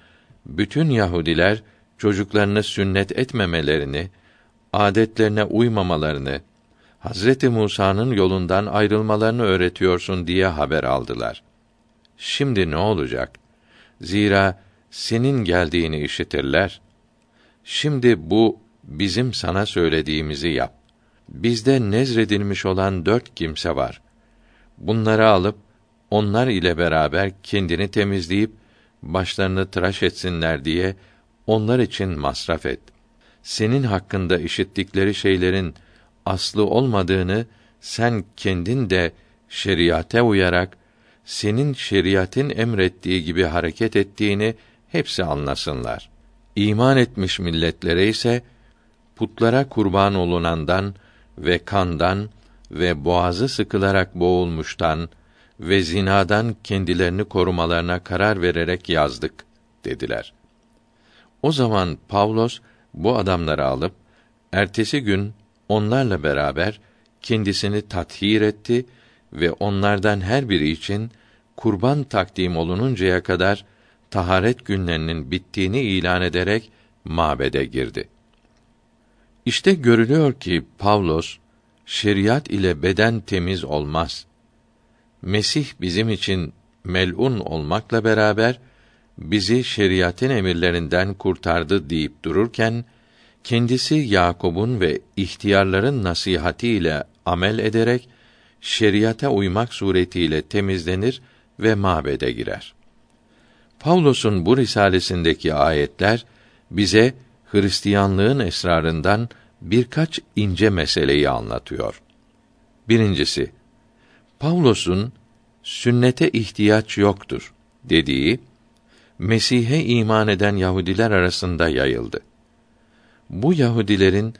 bütün Yahudiler çocuklarını sünnet etmemelerini, adetlerine uymamalarını, Hazreti Musa'nın yolundan ayrılmalarını öğretiyorsun diye haber aldılar. Şimdi ne olacak? Zira senin geldiğini işitirler. Şimdi bu bizim sana söylediğimizi yap. Bizde nezredilmiş olan dört kimse var. Bunları alıp onlar ile beraber kendini temizleyip başlarını tıraş etsinler diye onlar için masraf et. Senin hakkında işittikleri şeylerin aslı olmadığını sen kendin de şeriate uyarak senin şeriatin emrettiği gibi hareket ettiğini hepsi anlasınlar. İman etmiş milletlere ise putlara kurban olunandan ve kandan ve boğazı sıkılarak boğulmuştan ve zinadan kendilerini korumalarına karar vererek yazdık dediler. O zaman Pavlos bu adamları alıp ertesi gün onlarla beraber kendisini tathir etti ve onlardan her biri için kurban takdim olununcaya kadar taharet günlerinin bittiğini ilan ederek mabede girdi. İşte görülüyor ki Pavlos şeriat ile beden temiz olmaz. Mesih bizim için melun olmakla beraber bizi şeriatın emirlerinden kurtardı deyip dururken kendisi Yakub'un ve ihtiyarların nasihatiyle amel ederek şeriata uymak suretiyle temizlenir ve mabede girer. Pavlos'un bu risalesindeki ayetler bize Hristiyanlığın esrarından birkaç ince meseleyi anlatıyor. Birincisi, Pavlos'un sünnete ihtiyaç yoktur dediği Mesih'e iman eden Yahudiler arasında yayıldı. Bu Yahudilerin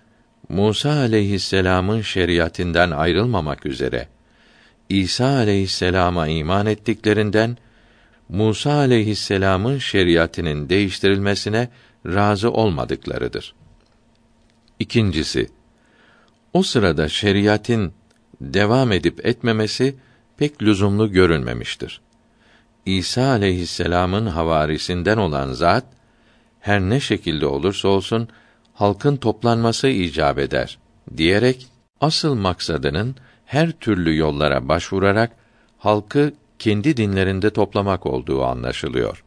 Musa aleyhisselam'ın şeriatinden ayrılmamak üzere İsa aleyhisselama iman ettiklerinden Musa aleyhisselam'ın şeriatının değiştirilmesine razı olmadıklarıdır. İkincisi, o sırada şeriatin devam edip etmemesi pek lüzumlu görünmemiştir. İsa aleyhisselam'ın havarisinden olan zat her ne şekilde olursa olsun halkın toplanması icap eder diyerek asıl maksadının her türlü yollara başvurarak halkı kendi dinlerinde toplamak olduğu anlaşılıyor.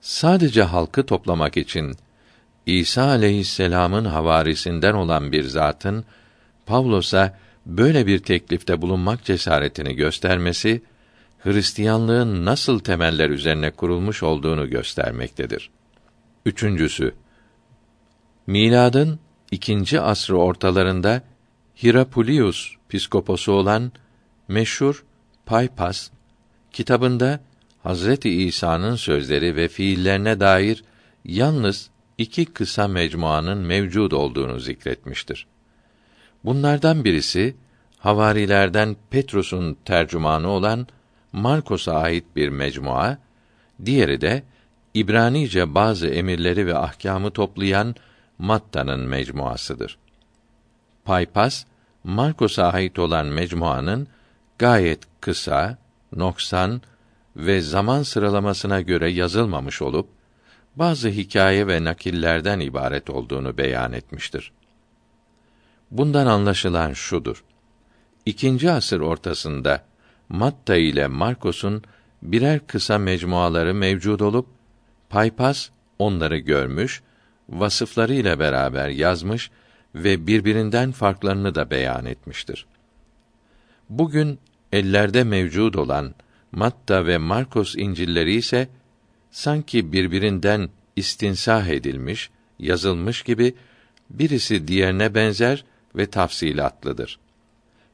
Sadece halkı toplamak için İsa aleyhisselam'ın havarisinden olan bir zatın Pavlos'a böyle bir teklifte bulunmak cesaretini göstermesi Hristiyanlığın nasıl temeller üzerine kurulmuş olduğunu göstermektedir. Üçüncüsü, miladın ikinci asrı ortalarında Hirapulius piskoposu olan meşhur Paypas kitabında Hazreti İsa'nın sözleri ve fiillerine dair yalnız iki kısa mecmuanın mevcud olduğunu zikretmiştir. Bunlardan birisi havarilerden Petrus'un tercümanı olan Markos'a ait bir mecmua, diğeri de İbranice bazı emirleri ve ahkamı toplayan Matta'nın mecmuasıdır. Paypas, Markos'a ait olan mecmuanın gayet kısa, noksan ve zaman sıralamasına göre yazılmamış olup bazı hikaye ve nakillerden ibaret olduğunu beyan etmiştir. Bundan anlaşılan şudur. İkinci asır ortasında Matta ile Markos'un birer kısa mecmuaları mevcud olup Paypas onları görmüş, vasıfları ile beraber yazmış ve birbirinden farklarını da beyan etmiştir. Bugün ellerde mevcud olan Matta ve Markos İncilleri ise sanki birbirinden istinsah edilmiş, yazılmış gibi birisi diğerine benzer ve tafsilatlıdır.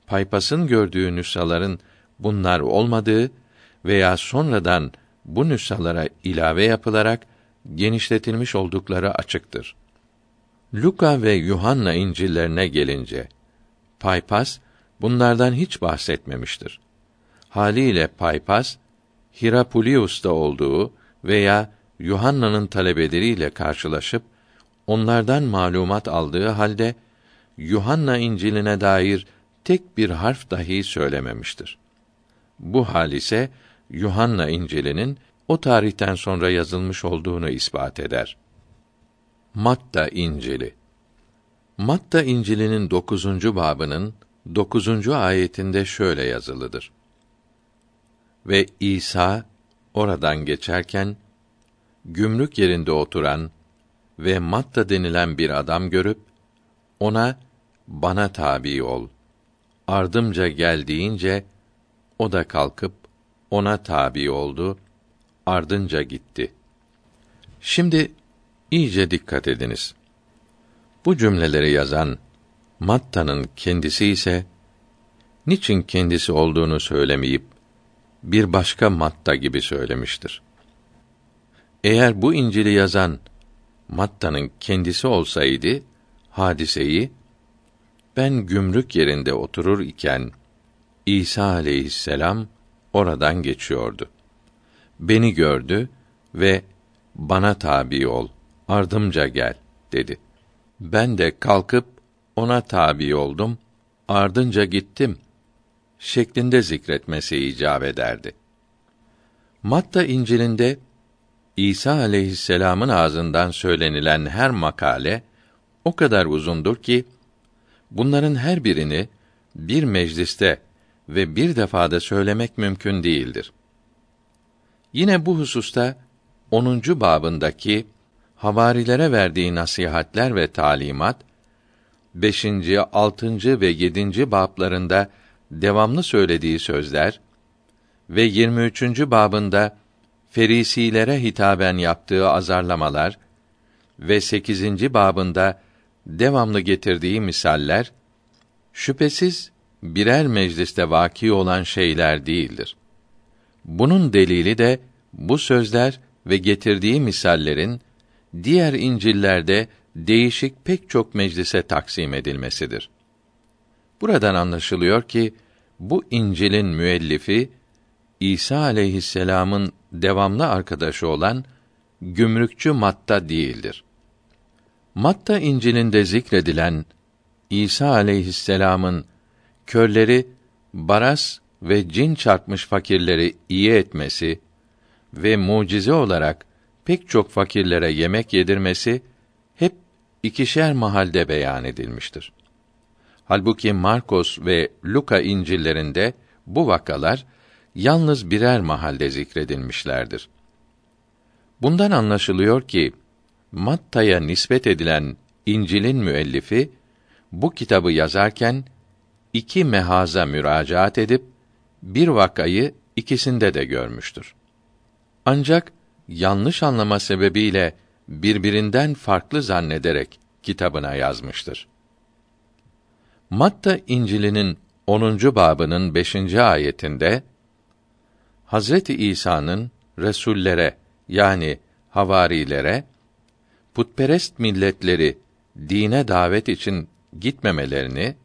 Paypas'ın gördüğü nüshaların bunlar olmadığı veya sonradan bu nüshalara ilave yapılarak genişletilmiş oldukları açıktır. Luka ve Yuhanna İncillerine gelince Paypas bunlardan hiç bahsetmemiştir. Haliyle Paypas Hirapulius'ta olduğu veya Yuhanna'nın talebeleriyle karşılaşıp onlardan malumat aldığı halde Yuhanna İncil'ine dair tek bir harf dahi söylememiştir. Bu hal ise Yuhanna İncil'inin o tarihten sonra yazılmış olduğunu ispat eder. Matta İncili Matta İncil'inin dokuzuncu babının dokuzuncu ayetinde şöyle yazılıdır. Ve İsa oradan geçerken gümrük yerinde oturan ve Matta denilen bir adam görüp ona bana tabi ol. Ardımca gel deyince o da kalkıp ona tabi oldu. Ardınca gitti. Şimdi iyice dikkat ediniz. Bu cümleleri yazan Matta'nın kendisi ise niçin kendisi olduğunu söylemeyip bir başka Matta gibi söylemiştir. Eğer bu İncil'i yazan Matta'nın kendisi olsaydı hadiseyi ben gümrük yerinde oturur iken İsa aleyhisselam oradan geçiyordu. Beni gördü ve bana tabi ol, ardımca gel dedi. Ben de kalkıp ona tabi oldum, ardınca gittim şeklinde zikretmesi icap ederdi. Matta İncil'inde İsa aleyhisselam'ın ağzından söylenilen her makale o kadar uzundur ki bunların her birini bir mecliste ve bir defada söylemek mümkün değildir. Yine bu hususta 10. babındaki havarilere verdiği nasihatler ve talimat 5. 6. ve 7. bablarında devamlı söylediği sözler ve 23. babında ferisilere hitaben yaptığı azarlamalar ve 8. babında devamlı getirdiği misaller şüphesiz birer mecliste vaki olan şeyler değildir. Bunun delili de bu sözler ve getirdiği misallerin diğer İncil'lerde değişik pek çok meclise taksim edilmesidir. Buradan anlaşılıyor ki bu İncil'in müellifi İsa aleyhisselam'ın devamlı arkadaşı olan gümrükçü Matta değildir. Matta İncil'inde zikredilen İsa aleyhisselam'ın körleri baras ve cin çarpmış fakirleri iyi etmesi ve mucize olarak pek çok fakirlere yemek yedirmesi hep ikişer mahalde beyan edilmiştir. Halbuki Markos ve Luka İncil'lerinde bu vakalar yalnız birer mahalde zikredilmişlerdir. Bundan anlaşılıyor ki Matta'ya nispet edilen İncil'in müellifi bu kitabı yazarken iki mehaza müracaat edip bir vakayı ikisinde de görmüştür. Ancak yanlış anlama sebebiyle birbirinden farklı zannederek kitabına yazmıştır. Matta İncil'inin 10. babının 5. ayetinde Hazreti İsa'nın resullere yani havarilere putperest milletleri dine davet için gitmemelerini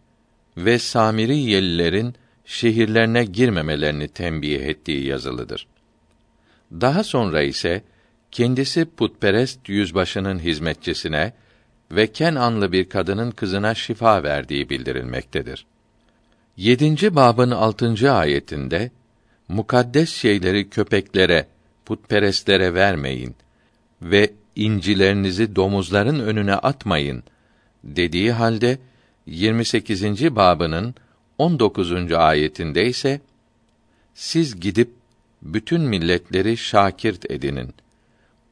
ve Samiriyelilerin şehirlerine girmemelerini tembih ettiği yazılıdır. Daha sonra ise kendisi putperest yüzbaşının hizmetçisine ve Kenanlı bir kadının kızına şifa verdiği bildirilmektedir. 7. babın 6. ayetinde mukaddes şeyleri köpeklere, putperestlere vermeyin ve incilerinizi domuzların önüne atmayın dediği halde 28. babının 19. ayetinde ise siz gidip bütün milletleri şakirt edinin.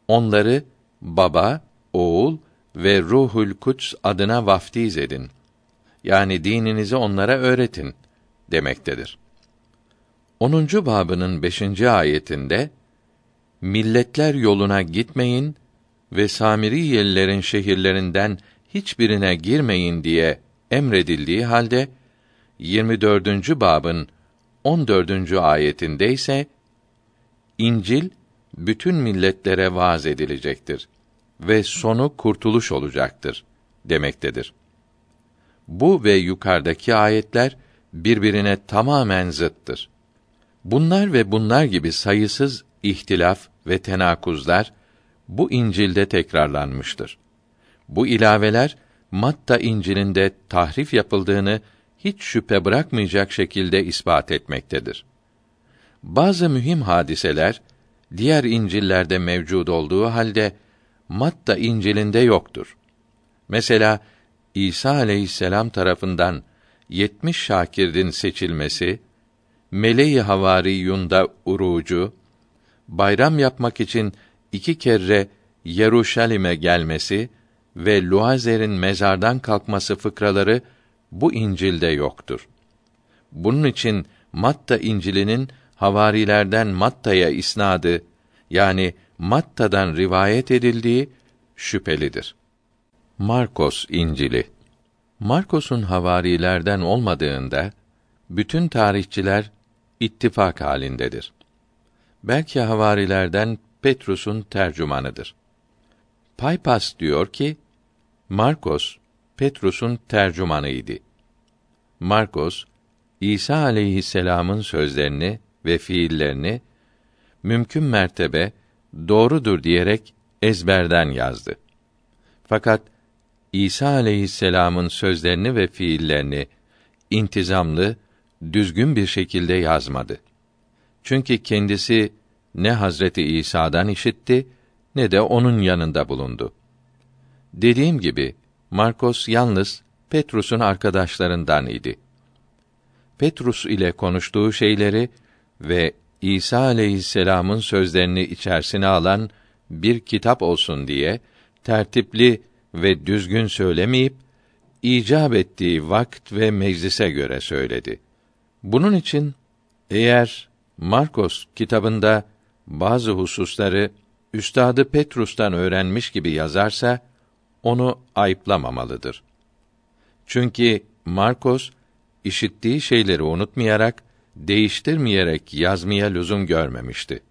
Onları baba, oğul ve Ruhul Kuds adına vaftiz edin. Yani dininizi onlara öğretin demektedir. 10. babının 5. ayetinde milletler yoluna gitmeyin ve Samiriyelilerin şehirlerinden hiçbirine girmeyin diye emredildiği halde 24. babın 14. ayetinde ise İncil bütün milletlere vaaz edilecektir ve sonu kurtuluş olacaktır demektedir. Bu ve yukarıdaki ayetler birbirine tamamen zıttır. Bunlar ve bunlar gibi sayısız ihtilaf ve tenakuzlar bu İncil'de tekrarlanmıştır. Bu ilaveler Matta İncil'inde tahrif yapıldığını hiç şüphe bırakmayacak şekilde ispat etmektedir. Bazı mühim hadiseler diğer İncil'lerde mevcud olduğu halde Matta İncil'inde yoktur. Mesela İsa aleyhisselam tarafından 70 şakirdin seçilmesi, meleği havariyunda urucu, bayram yapmak için iki kere Yeruşalim'e gelmesi ve Luazer'in mezardan kalkması fıkraları bu İncil'de yoktur. Bunun için Matta İncil'inin havarilerden Matta'ya isnadı yani Matta'dan rivayet edildiği şüphelidir. Markos İncili Markos'un havarilerden olmadığında bütün tarihçiler ittifak halindedir. Belki havarilerden Petrus'un tercümanıdır. Paypas diyor ki Markos Petrus'un tercümanıydı. Markos İsa aleyhisselam'ın sözlerini ve fiillerini mümkün mertebe doğrudur diyerek ezberden yazdı. Fakat İsa aleyhisselam'ın sözlerini ve fiillerini intizamlı, düzgün bir şekilde yazmadı. Çünkü kendisi ne Hazreti İsa'dan işitti ne de onun yanında bulundu. Dediğim gibi Markos yalnız Petrus'un arkadaşlarından idi. Petrus ile konuştuğu şeyleri ve İsa aleyhisselam'ın sözlerini içerisine alan bir kitap olsun diye tertipli ve düzgün söylemeyip icap ettiği vakt ve meclise göre söyledi. Bunun için eğer Markos kitabında bazı hususları üstadı Petrus'tan öğrenmiş gibi yazarsa onu ayıplamamalıdır. Çünkü Markos işittiği şeyleri unutmayarak, değiştirmeyerek yazmaya lüzum görmemişti.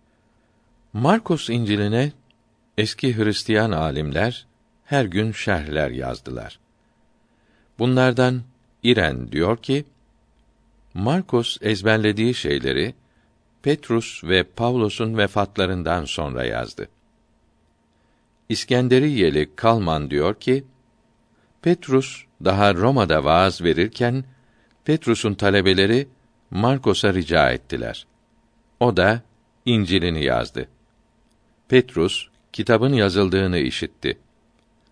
Markos İncil'ine eski Hristiyan alimler her gün şerhler yazdılar. Bunlardan İren diyor ki, Markos ezberlediği şeyleri Petrus ve Pavlos'un vefatlarından sonra yazdı. İskenderiyeli Kalman diyor ki, Petrus daha Roma'da vaaz verirken Petrus'un talebeleri Markos'a rica ettiler. O da İncil'ini yazdı. Petrus kitabın yazıldığını işitti.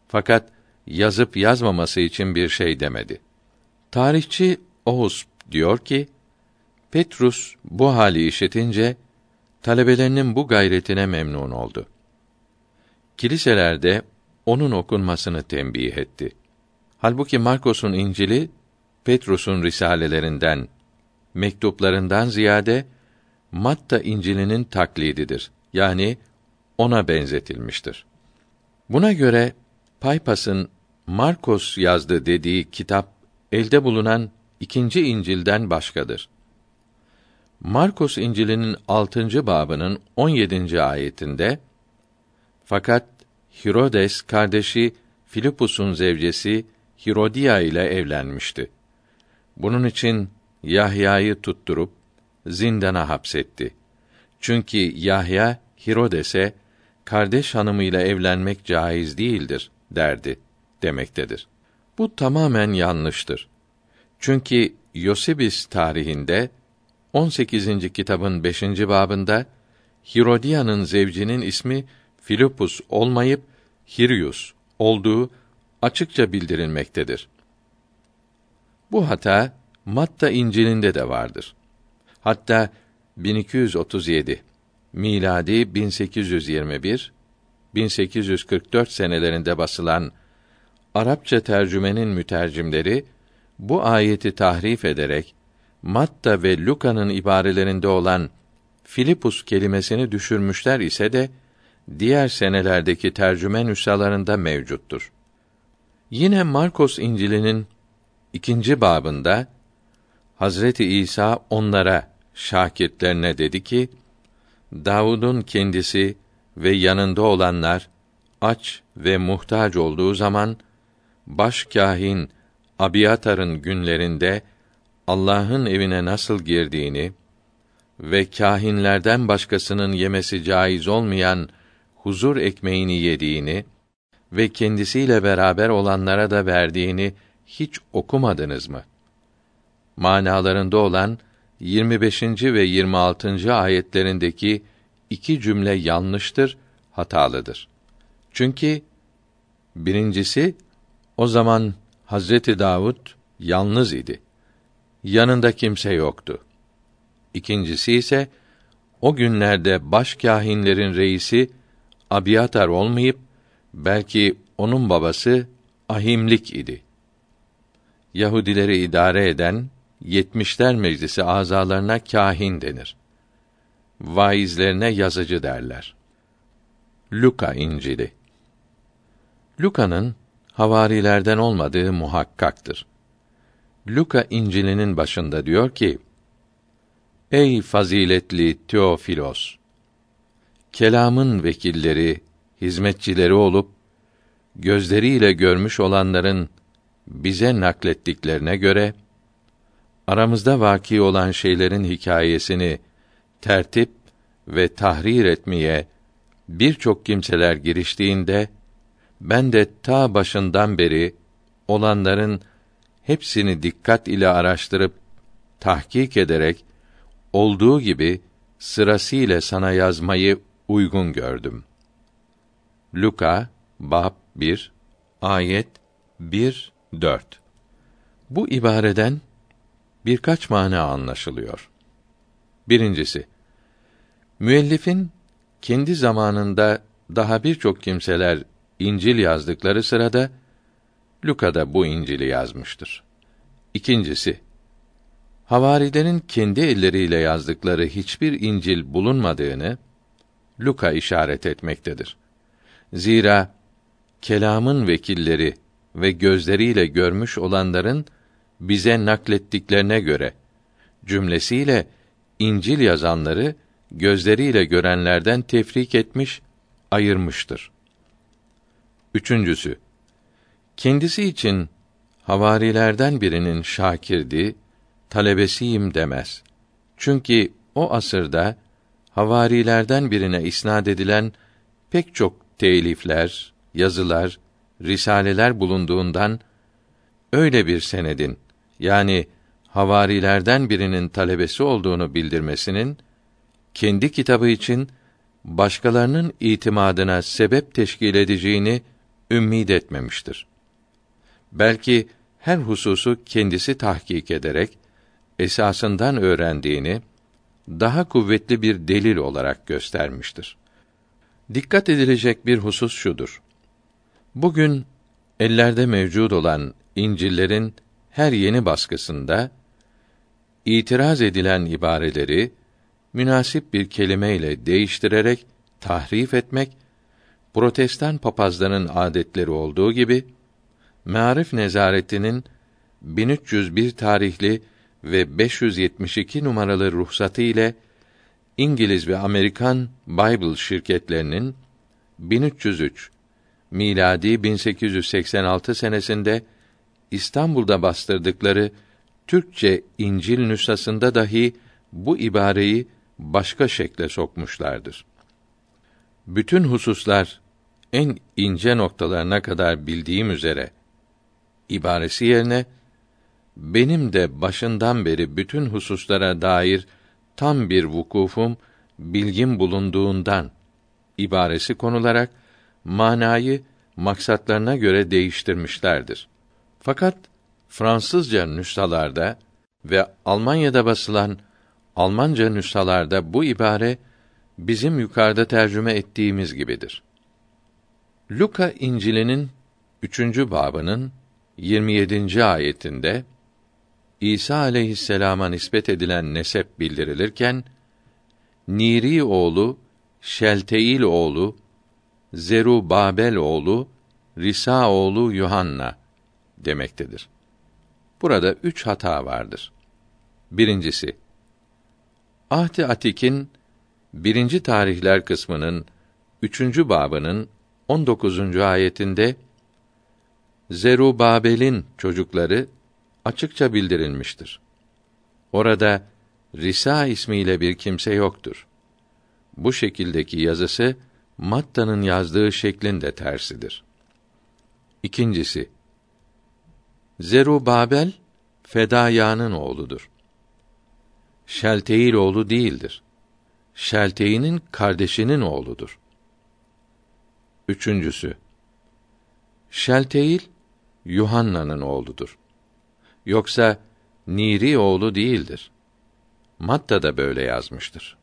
Fakat yazıp yazmaması için bir şey demedi. Tarihçi Oğuz diyor ki, Petrus bu hali işitince talebelerinin bu gayretine memnun oldu. Kiliselerde onun okunmasını tembih etti. Halbuki Markos'un İncil'i Petrus'un risalelerinden, mektuplarından ziyade Matta İncil'inin taklididir. Yani ona benzetilmiştir. Buna göre Paypas'ın Markos yazdı dediği kitap elde bulunan ikinci İncil'den başkadır. Markos İncil'inin 6. babının 17. ayetinde fakat Hirodes kardeşi Filipus'un zevcesi Hirodia ile evlenmişti. Bunun için Yahya'yı tutturup zindana hapsetti. Çünkü Yahya Hirodes'e kardeş hanımıyla evlenmek caiz değildir derdi demektedir. Bu tamamen yanlıştır. Çünkü Yosebis tarihinde 18. kitabın 5. babında Hirodia'nın zevcinin ismi Filipus olmayıp Hirius olduğu açıkça bildirilmektedir. Bu hata Matta İncil'inde de vardır. Hatta 1237 miladi 1821 1844 senelerinde basılan Arapça tercümenin mütercimleri bu ayeti tahrif ederek Matta ve Luka'nın ibarelerinde olan Filipus kelimesini düşürmüşler ise de diğer senelerdeki tercüme nüshalarında mevcuttur. Yine Markos İncil'inin ikinci babında Hazreti İsa onlara şakirtlerine dedi ki: Davud'un kendisi ve yanında olanlar aç ve muhtaç olduğu zaman baş kâhin Abiyatar'ın günlerinde Allah'ın evine nasıl girdiğini ve kâhinlerden başkasının yemesi caiz olmayan huzur ekmeğini yediğini ve kendisiyle beraber olanlara da verdiğini hiç okumadınız mı? Manalarında olan 25. ve 26. ayetlerindeki iki cümle yanlıştır, hatalıdır. Çünkü birincisi o zaman Hazreti Davud yalnız idi. Yanında kimse yoktu. İkincisi ise o günlerde baş kâhinlerin reisi Abiyatar olmayıp belki onun babası Ahimlik idi. Yahudileri idare eden yetmişler meclisi azalarına kâhin denir. Vaizlerine yazıcı derler. Luka İncili Luka'nın havarilerden olmadığı muhakkaktır. Luka İncil'inin başında diyor ki: Ey faziletli Teofilos! Kelamın vekilleri, hizmetçileri olup gözleriyle görmüş olanların bize naklettiklerine göre aramızda vaki olan şeylerin hikayesini tertip ve tahrir etmeye birçok kimseler giriştiğinde ben de ta başından beri olanların hepsini dikkat ile araştırıp tahkik ederek olduğu gibi sırasıyla sana yazmayı uygun gördüm. Luka bab 1 ayet 1 4 Bu ibareden birkaç mana anlaşılıyor. Birincisi, müellifin kendi zamanında daha birçok kimseler İncil yazdıkları sırada Luka da bu İncil'i yazmıştır. İkincisi, havarilerin kendi elleriyle yazdıkları hiçbir İncil bulunmadığını Luka işaret etmektedir. Zira kelamın vekilleri ve gözleriyle görmüş olanların bize naklettiklerine göre cümlesiyle İncil yazanları gözleriyle görenlerden tefrik etmiş, ayırmıştır. Üçüncüsü, Kendisi için havarilerden birinin şakirdi, talebesiyim demez. Çünkü o asırda havarilerden birine isnad edilen pek çok telifler, yazılar, risaleler bulunduğundan öyle bir senedin yani havarilerden birinin talebesi olduğunu bildirmesinin kendi kitabı için başkalarının itimadına sebep teşkil edeceğini ümmid etmemiştir. Belki her hususu kendisi tahkik ederek esasından öğrendiğini daha kuvvetli bir delil olarak göstermiştir. Dikkat edilecek bir husus şudur. Bugün ellerde mevcud olan İncil'lerin her yeni baskısında itiraz edilen ibareleri münasip bir kelimeyle değiştirerek tahrif etmek protestan papazların adetleri olduğu gibi Me'arif Nezareti'nin 1301 tarihli ve 572 numaralı ruhsatı ile İngiliz ve Amerikan Bible şirketlerinin 1303 miladi 1886 senesinde İstanbul'da bastırdıkları Türkçe İncil nüshasında dahi bu ibareyi başka şekle sokmuşlardır. Bütün hususlar en ince noktalarına kadar bildiğim üzere ibaresi yerine benim de başından beri bütün hususlara dair tam bir vukufum, bilgim bulunduğundan ibaresi konularak manayı maksatlarına göre değiştirmişlerdir. Fakat Fransızca nüshalarda ve Almanya'da basılan Almanca nüshalarda bu ibare bizim yukarıda tercüme ettiğimiz gibidir. Luka İncil'inin üçüncü babının 27. ayetinde İsa aleyhisselama nispet edilen nesep bildirilirken Niri oğlu, Şelteil oğlu, Zerubabel oğlu, Risa oğlu Yuhanna demektedir. Burada üç hata vardır. Birincisi, Ahdi Atik'in birinci tarihler kısmının üçüncü babının 19. ayetinde Zerubabel'in çocukları açıkça bildirilmiştir. Orada Risa ismiyle bir kimse yoktur. Bu şekildeki yazısı Matta'nın yazdığı şeklin de tersidir. İkincisi, Zerubabel Fedaya'nın oğludur. Şelteil oğlu değildir. Şeltey'nin kardeşinin oğludur. Üçüncüsü, Şelteil Yuhanna'nın oğludur. Yoksa Niri oğlu değildir. Matta da böyle yazmıştır.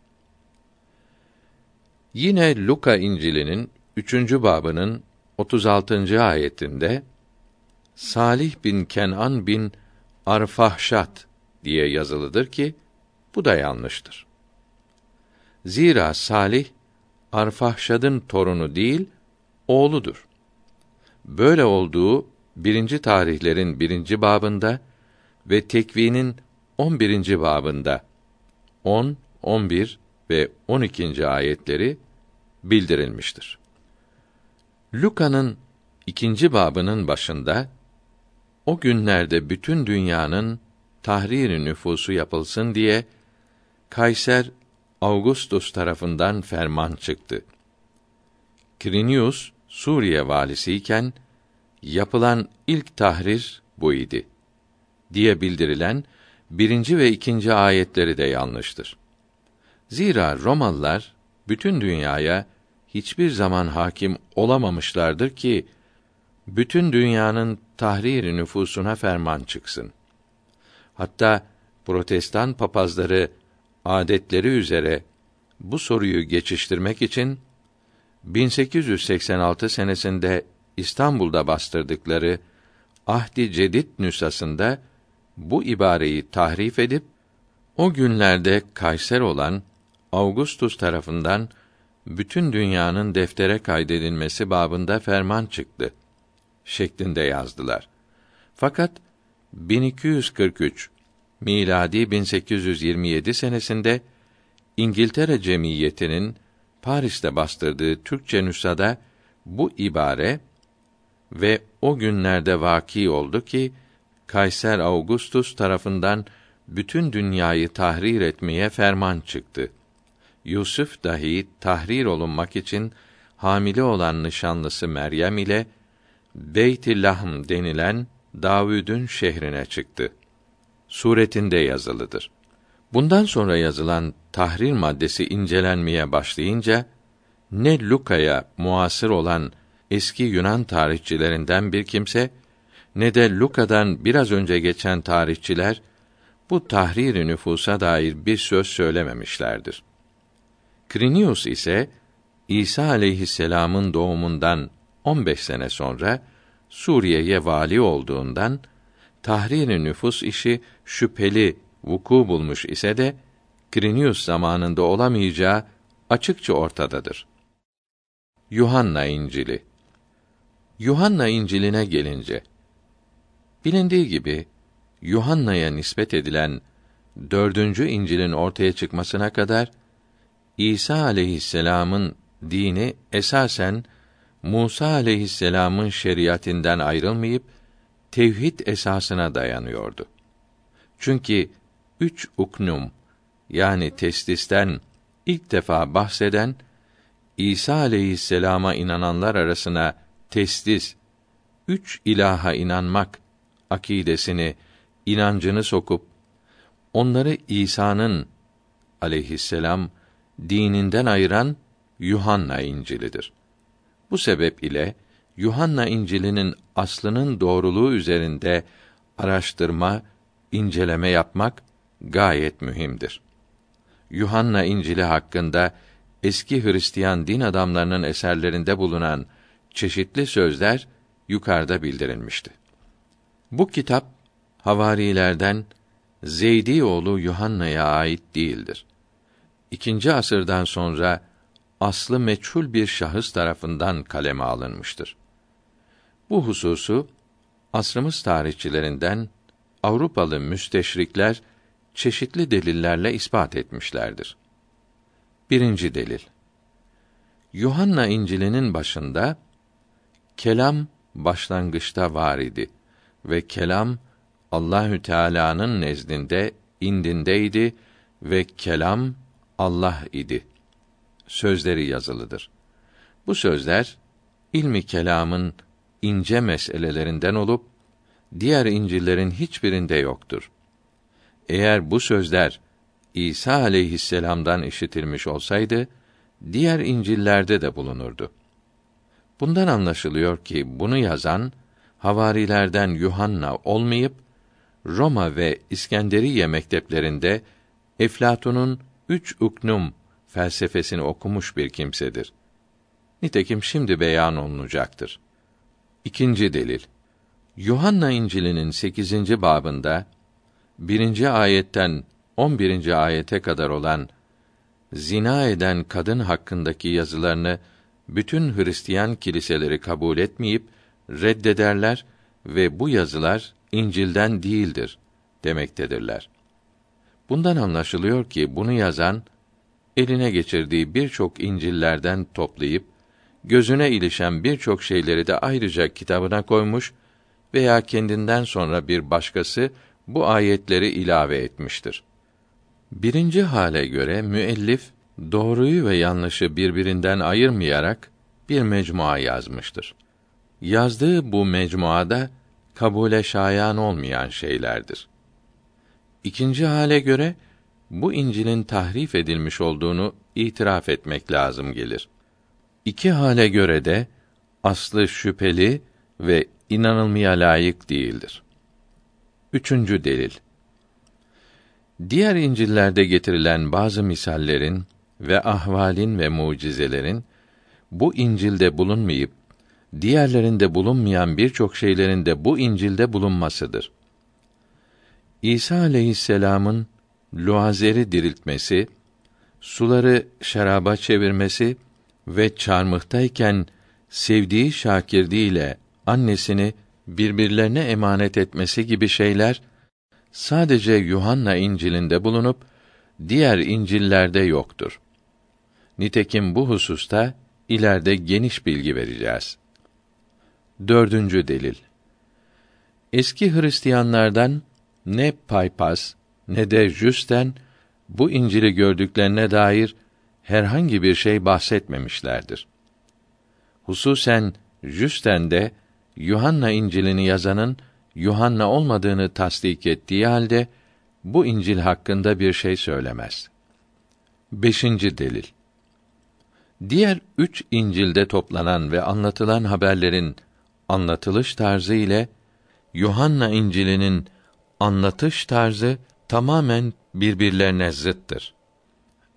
Yine Luka İncil'inin üçüncü babının 36. ayetinde Salih bin Kenan bin Arfahşat diye yazılıdır ki bu da yanlıştır. Zira Salih Arfahşad'ın torunu değil, oğludur. Böyle olduğu birinci tarihlerin birinci babında ve tekvinin on birinci babında 10, 11 ve 12. ayetleri bildirilmiştir. Luka'nın ikinci babının başında o günlerde bütün dünyanın tahrir nüfusu yapılsın diye Kayser Augustus tarafından ferman çıktı. Krinius Suriye valisiyken yapılan ilk tahrir bu idi diye bildirilen birinci ve ikinci ayetleri de yanlıştır. Zira Romalılar bütün dünyaya hiçbir zaman hakim olamamışlardır ki bütün dünyanın tahrir nüfusuna ferman çıksın. Hatta protestan papazları adetleri üzere bu soruyu geçiştirmek için 1886 senesinde İstanbul'da bastırdıkları Ahdi Cedid nüshasında bu ibareyi tahrif edip o günlerde Kayser olan Augustus tarafından bütün dünyanın deftere kaydedilmesi babında ferman çıktı şeklinde yazdılar. Fakat 1243 miladi 1827 senesinde İngiltere Cemiyeti'nin Paris'te bastırdığı Türkçe nüshada bu ibare ve o günlerde vaki oldu ki Kayser Augustus tarafından bütün dünyayı tahrir etmeye ferman çıktı. Yusuf dahi tahrir olunmak için hamile olan nişanlısı Meryem ile Beyt-i Lahm denilen Davud'un şehrine çıktı. Suretinde yazılıdır. Bundan sonra yazılan tahrir maddesi incelenmeye başlayınca ne Luka'ya muasır olan eski Yunan tarihçilerinden bir kimse ne de Luka'dan biraz önce geçen tarihçiler bu tahrir nüfusa dair bir söz söylememişlerdir. Krinius ise İsa aleyhisselam'ın doğumundan 15 sene sonra Suriye'ye vali olduğundan tahrir nüfus işi şüpheli vuku bulmuş ise de Krinius zamanında olamayacağı açıkça ortadadır. Yuhanna İncili Yuhanna İncil'ine gelince bilindiği gibi Yuhanna'ya nispet edilen dördüncü İncil'in ortaya çıkmasına kadar İsa aleyhisselam'ın dini esasen Musa aleyhisselam'ın şeriatinden ayrılmayıp tevhid esasına dayanıyordu. Çünkü üç uknum yani testisten ilk defa bahseden İsa aleyhisselama inananlar arasına testis, üç ilaha inanmak akidesini, inancını sokup onları İsa'nın aleyhisselam dininden ayıran Yuhanna İncilidir. Bu sebep ile Yuhanna İncilinin aslının doğruluğu üzerinde araştırma, inceleme yapmak gayet mühimdir. Yuhanna İncili hakkında eski Hristiyan din adamlarının eserlerinde bulunan çeşitli sözler yukarıda bildirilmişti. Bu kitap havarilerden Zeydi oğlu Yuhanna'ya ait değildir. İkinci asırdan sonra aslı meçhul bir şahıs tarafından kaleme alınmıştır. Bu hususu asrımız tarihçilerinden Avrupalı müsteşrikler çeşitli delillerle ispat etmişlerdir. Birinci delil. Yuhanna İncil'inin başında kelam başlangıçta var idi ve kelam Allahü Teala'nın nezdinde indindeydi ve kelam Allah idi. Sözleri yazılıdır. Bu sözler ilmi kelamın ince meselelerinden olup diğer İncil'lerin hiçbirinde yoktur. Eğer bu sözler İsa aleyhisselam'dan işitilmiş olsaydı diğer İncil'lerde de bulunurdu. Bundan anlaşılıyor ki bunu yazan havarilerden Yuhanna olmayıp Roma ve İskenderiye mekteplerinde Eflatun'un üç uknum felsefesini okumuş bir kimsedir. Nitekim şimdi beyan olunacaktır. İkinci delil. Yuhanna İncil'inin 8. babında birinci ayetten 11. ayete kadar olan zina eden kadın hakkındaki yazılarını bütün Hristiyan kiliseleri kabul etmeyip reddederler ve bu yazılar İncil'den değildir demektedirler. Bundan anlaşılıyor ki bunu yazan eline geçirdiği birçok İncil'lerden toplayıp gözüne ilişen birçok şeyleri de ayrıca kitabına koymuş veya kendinden sonra bir başkası bu ayetleri ilave etmiştir. Birinci hale göre müellif doğruyu ve yanlışı birbirinden ayırmayarak bir mecmua yazmıştır. Yazdığı bu mecmuada kabule şayan olmayan şeylerdir. İkinci hale göre bu İncil'in tahrif edilmiş olduğunu itiraf etmek lazım gelir. İki hale göre de aslı şüpheli ve inanılmaya layık değildir. Üçüncü delil. Diğer İncil'lerde getirilen bazı misallerin ve ahvalin ve mucizelerin bu İncil'de bulunmayıp diğerlerinde bulunmayan birçok şeylerin de bu İncil'de bulunmasıdır. İsa aleyhisselam'ın luazeri diriltmesi, suları şaraba çevirmesi ve çarmıhtayken sevdiği şakirdi ile annesini birbirlerine emanet etmesi gibi şeyler sadece Yuhanna İncil'inde bulunup diğer İncil'lerde yoktur. Nitekim bu hususta ileride geniş bilgi vereceğiz. Dördüncü delil. Eski Hristiyanlardan ne Paypas ne de Justin bu İncil'i gördüklerine dair herhangi bir şey bahsetmemişlerdir. Hususen Justin'de Yuhanna İncil'ini yazanın Yuhanna olmadığını tasdik ettiği halde bu İncil hakkında bir şey söylemez. Beşinci delil. Diğer üç İncil'de toplanan ve anlatılan haberlerin anlatılış tarzı ile Yuhanna İncil'inin anlatış tarzı tamamen birbirlerine zıttır.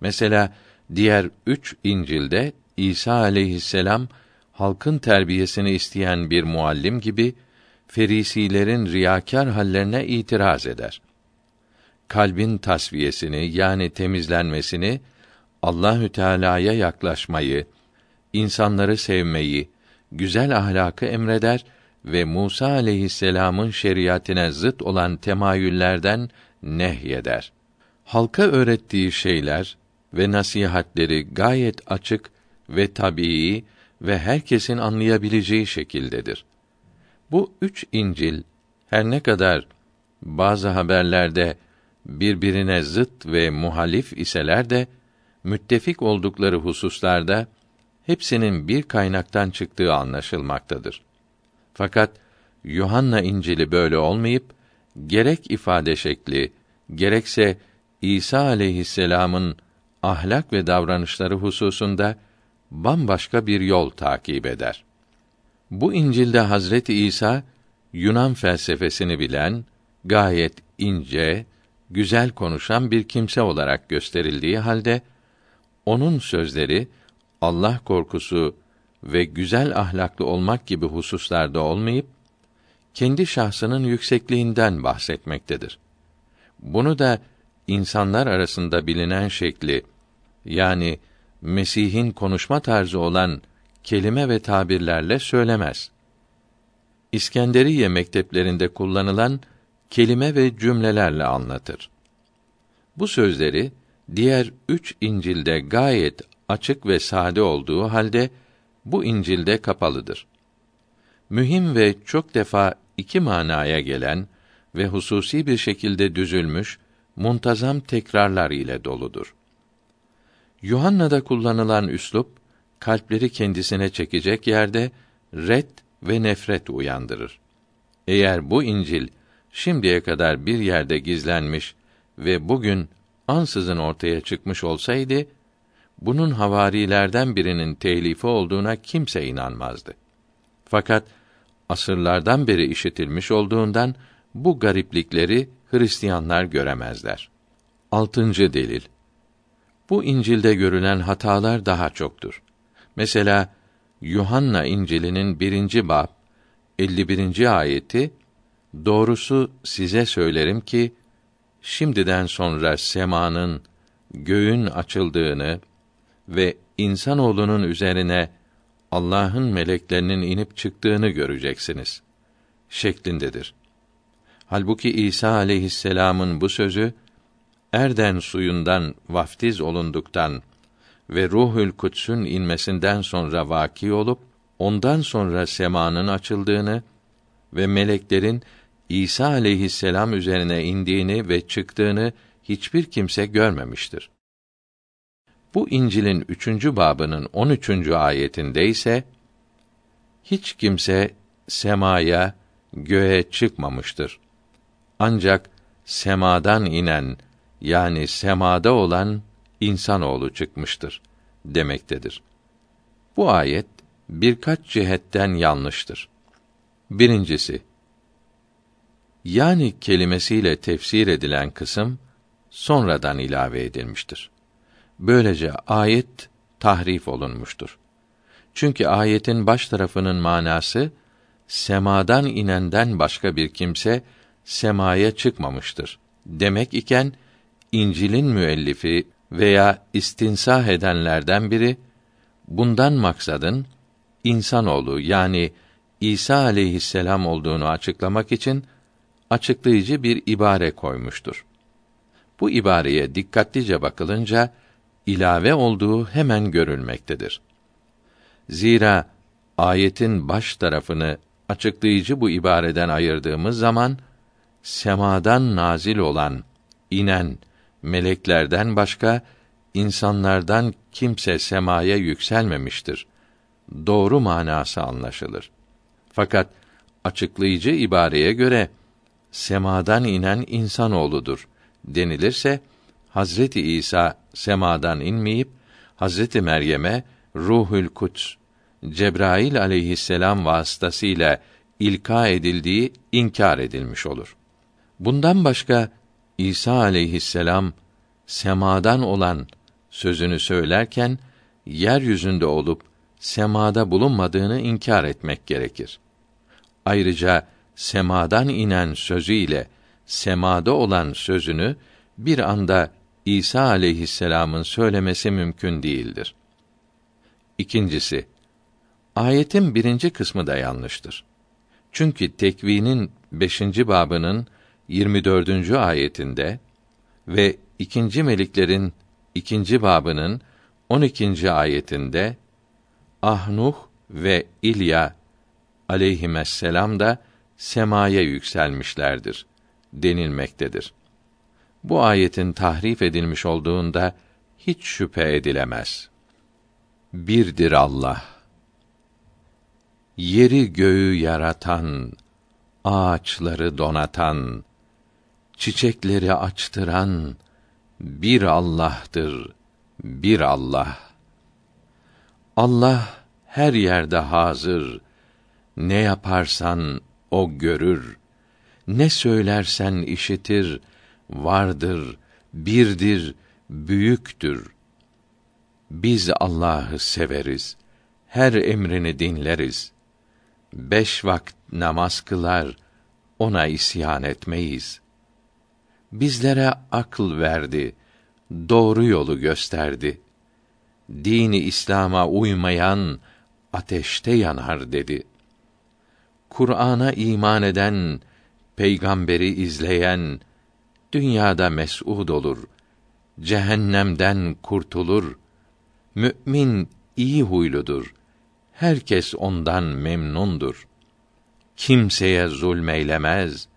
Mesela diğer üç İncil'de İsa aleyhisselam halkın terbiyesini isteyen bir muallim gibi ferisilerin riyakâr hallerine itiraz eder. Kalbin tasfiyesini yani temizlenmesini, Allahü Teala'ya yaklaşmayı, insanları sevmeyi, güzel ahlakı emreder ve Musa aleyhisselam'ın şeriatine zıt olan temayüllerden nehyeder. Halka öğrettiği şeyler ve nasihatleri gayet açık ve tabii ve herkesin anlayabileceği şekildedir. Bu üç İncil her ne kadar bazı haberlerde birbirine zıt ve muhalif iseler de müttefik oldukları hususlarda hepsinin bir kaynaktan çıktığı anlaşılmaktadır. Fakat Yuhanna İncil'i böyle olmayıp gerek ifade şekli gerekse İsa aleyhisselam'ın ahlak ve davranışları hususunda bambaşka bir yol takip eder. Bu İncil'de Hazreti İsa Yunan felsefesini bilen, gayet ince, güzel konuşan bir kimse olarak gösterildiği halde onun sözleri Allah korkusu ve güzel ahlaklı olmak gibi hususlarda olmayıp kendi şahsının yüksekliğinden bahsetmektedir. Bunu da insanlar arasında bilinen şekli yani Mesih'in konuşma tarzı olan kelime ve tabirlerle söylemez. İskenderiye mekteplerinde kullanılan kelime ve cümlelerle anlatır. Bu sözleri diğer üç İncil'de gayet açık ve sade olduğu halde bu İncil'de kapalıdır. Mühim ve çok defa iki manaya gelen ve hususi bir şekilde düzülmüş muntazam tekrarlar ile doludur. Yuhanna'da kullanılan üslup kalpleri kendisine çekecek yerde red ve nefret uyandırır. Eğer bu İncil şimdiye kadar bir yerde gizlenmiş ve bugün ansızın ortaya çıkmış olsaydı, bunun havarilerden birinin telifi olduğuna kimse inanmazdı. Fakat asırlardan beri işitilmiş olduğundan bu gariplikleri Hristiyanlar göremezler. Altıncı delil. Bu İncil'de görülen hatalar daha çoktur. Mesela Yuhanna İncil'inin birinci bab 51. ayeti Doğrusu size söylerim ki şimdiden sonra semanın göğün açıldığını ve insanoğlunun üzerine Allah'ın meleklerinin inip çıktığını göreceksiniz şeklindedir. Halbuki İsa aleyhisselam'ın bu sözü Erden suyundan vaftiz olunduktan ve Ruhül Kuds'ün inmesinden sonra vaki olup ondan sonra semanın açıldığını ve meleklerin İsa aleyhisselam üzerine indiğini ve çıktığını hiçbir kimse görmemiştir. Bu İncil'in üçüncü babının on üçüncü ayetinde ise hiç kimse semaya, göğe çıkmamıştır. Ancak semadan inen yani semada olan insanoğlu çıkmıştır demektedir. Bu ayet birkaç cihetten yanlıştır. Birincisi, yani kelimesiyle tefsir edilen kısım sonradan ilave edilmiştir. Böylece ayet tahrif olunmuştur. Çünkü ayetin baş tarafının manası semadan inenden başka bir kimse semaya çıkmamıştır. Demek iken İncil'in müellifi veya istinsah edenlerden biri bundan maksadın insanoğlu yani İsa aleyhisselam olduğunu açıklamak için açıklayıcı bir ibare koymuştur. Bu ibareye dikkatlice bakılınca ilave olduğu hemen görülmektedir. Zira ayetin baş tarafını açıklayıcı bu ibareden ayırdığımız zaman semadan nazil olan, inen meleklerden başka insanlardan kimse semaya yükselmemiştir. Doğru manası anlaşılır. Fakat açıklayıcı ibareye göre semadan inen insanoğludur denilirse Hazreti İsa semadan inmeyip Hazreti Meryem'e Ruhül Kuds Cebrail aleyhisselam vasıtasıyla ilka edildiği inkar edilmiş olur. Bundan başka İsa aleyhisselam semadan olan sözünü söylerken yeryüzünde olup semada bulunmadığını inkar etmek gerekir. Ayrıca semadan inen sözü ile semada olan sözünü bir anda İsa aleyhisselam'ın söylemesi mümkün değildir. İkincisi, ayetin birinci kısmı da yanlıştır. Çünkü tekvinin beşinci babının 24. ayetinde ve ikinci meliklerin ikinci babının 12. ayetinde Ahnuh ve İlya aleyhisselam da semaya yükselmişlerdir denilmektedir. Bu ayetin tahrif edilmiş olduğunda hiç şüphe edilemez. Birdir Allah. Yeri göğü yaratan, ağaçları donatan, çiçekleri açtıran bir Allah'tır, bir Allah. Allah her yerde hazır. Ne yaparsan o görür. Ne söylersen işitir. Vardır, birdir, büyüktür. Biz Allah'ı severiz. Her emrini dinleriz. Beş vakit namaz kılar, ona isyan etmeyiz.'' bizlere akıl verdi, doğru yolu gösterdi. Dini İslam'a uymayan ateşte yanar dedi. Kur'an'a iman eden, peygamberi izleyen dünyada mes'ud olur. Cehennemden kurtulur. Mümin iyi huyludur. Herkes ondan memnundur. Kimseye zulmeylemez,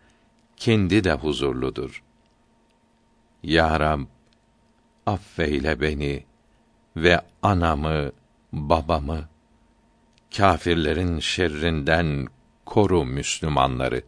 kendi de huzurludur.'' Ya Rab, affeyle beni ve anamı, babamı, kâfirlerin şerrinden koru Müslümanları.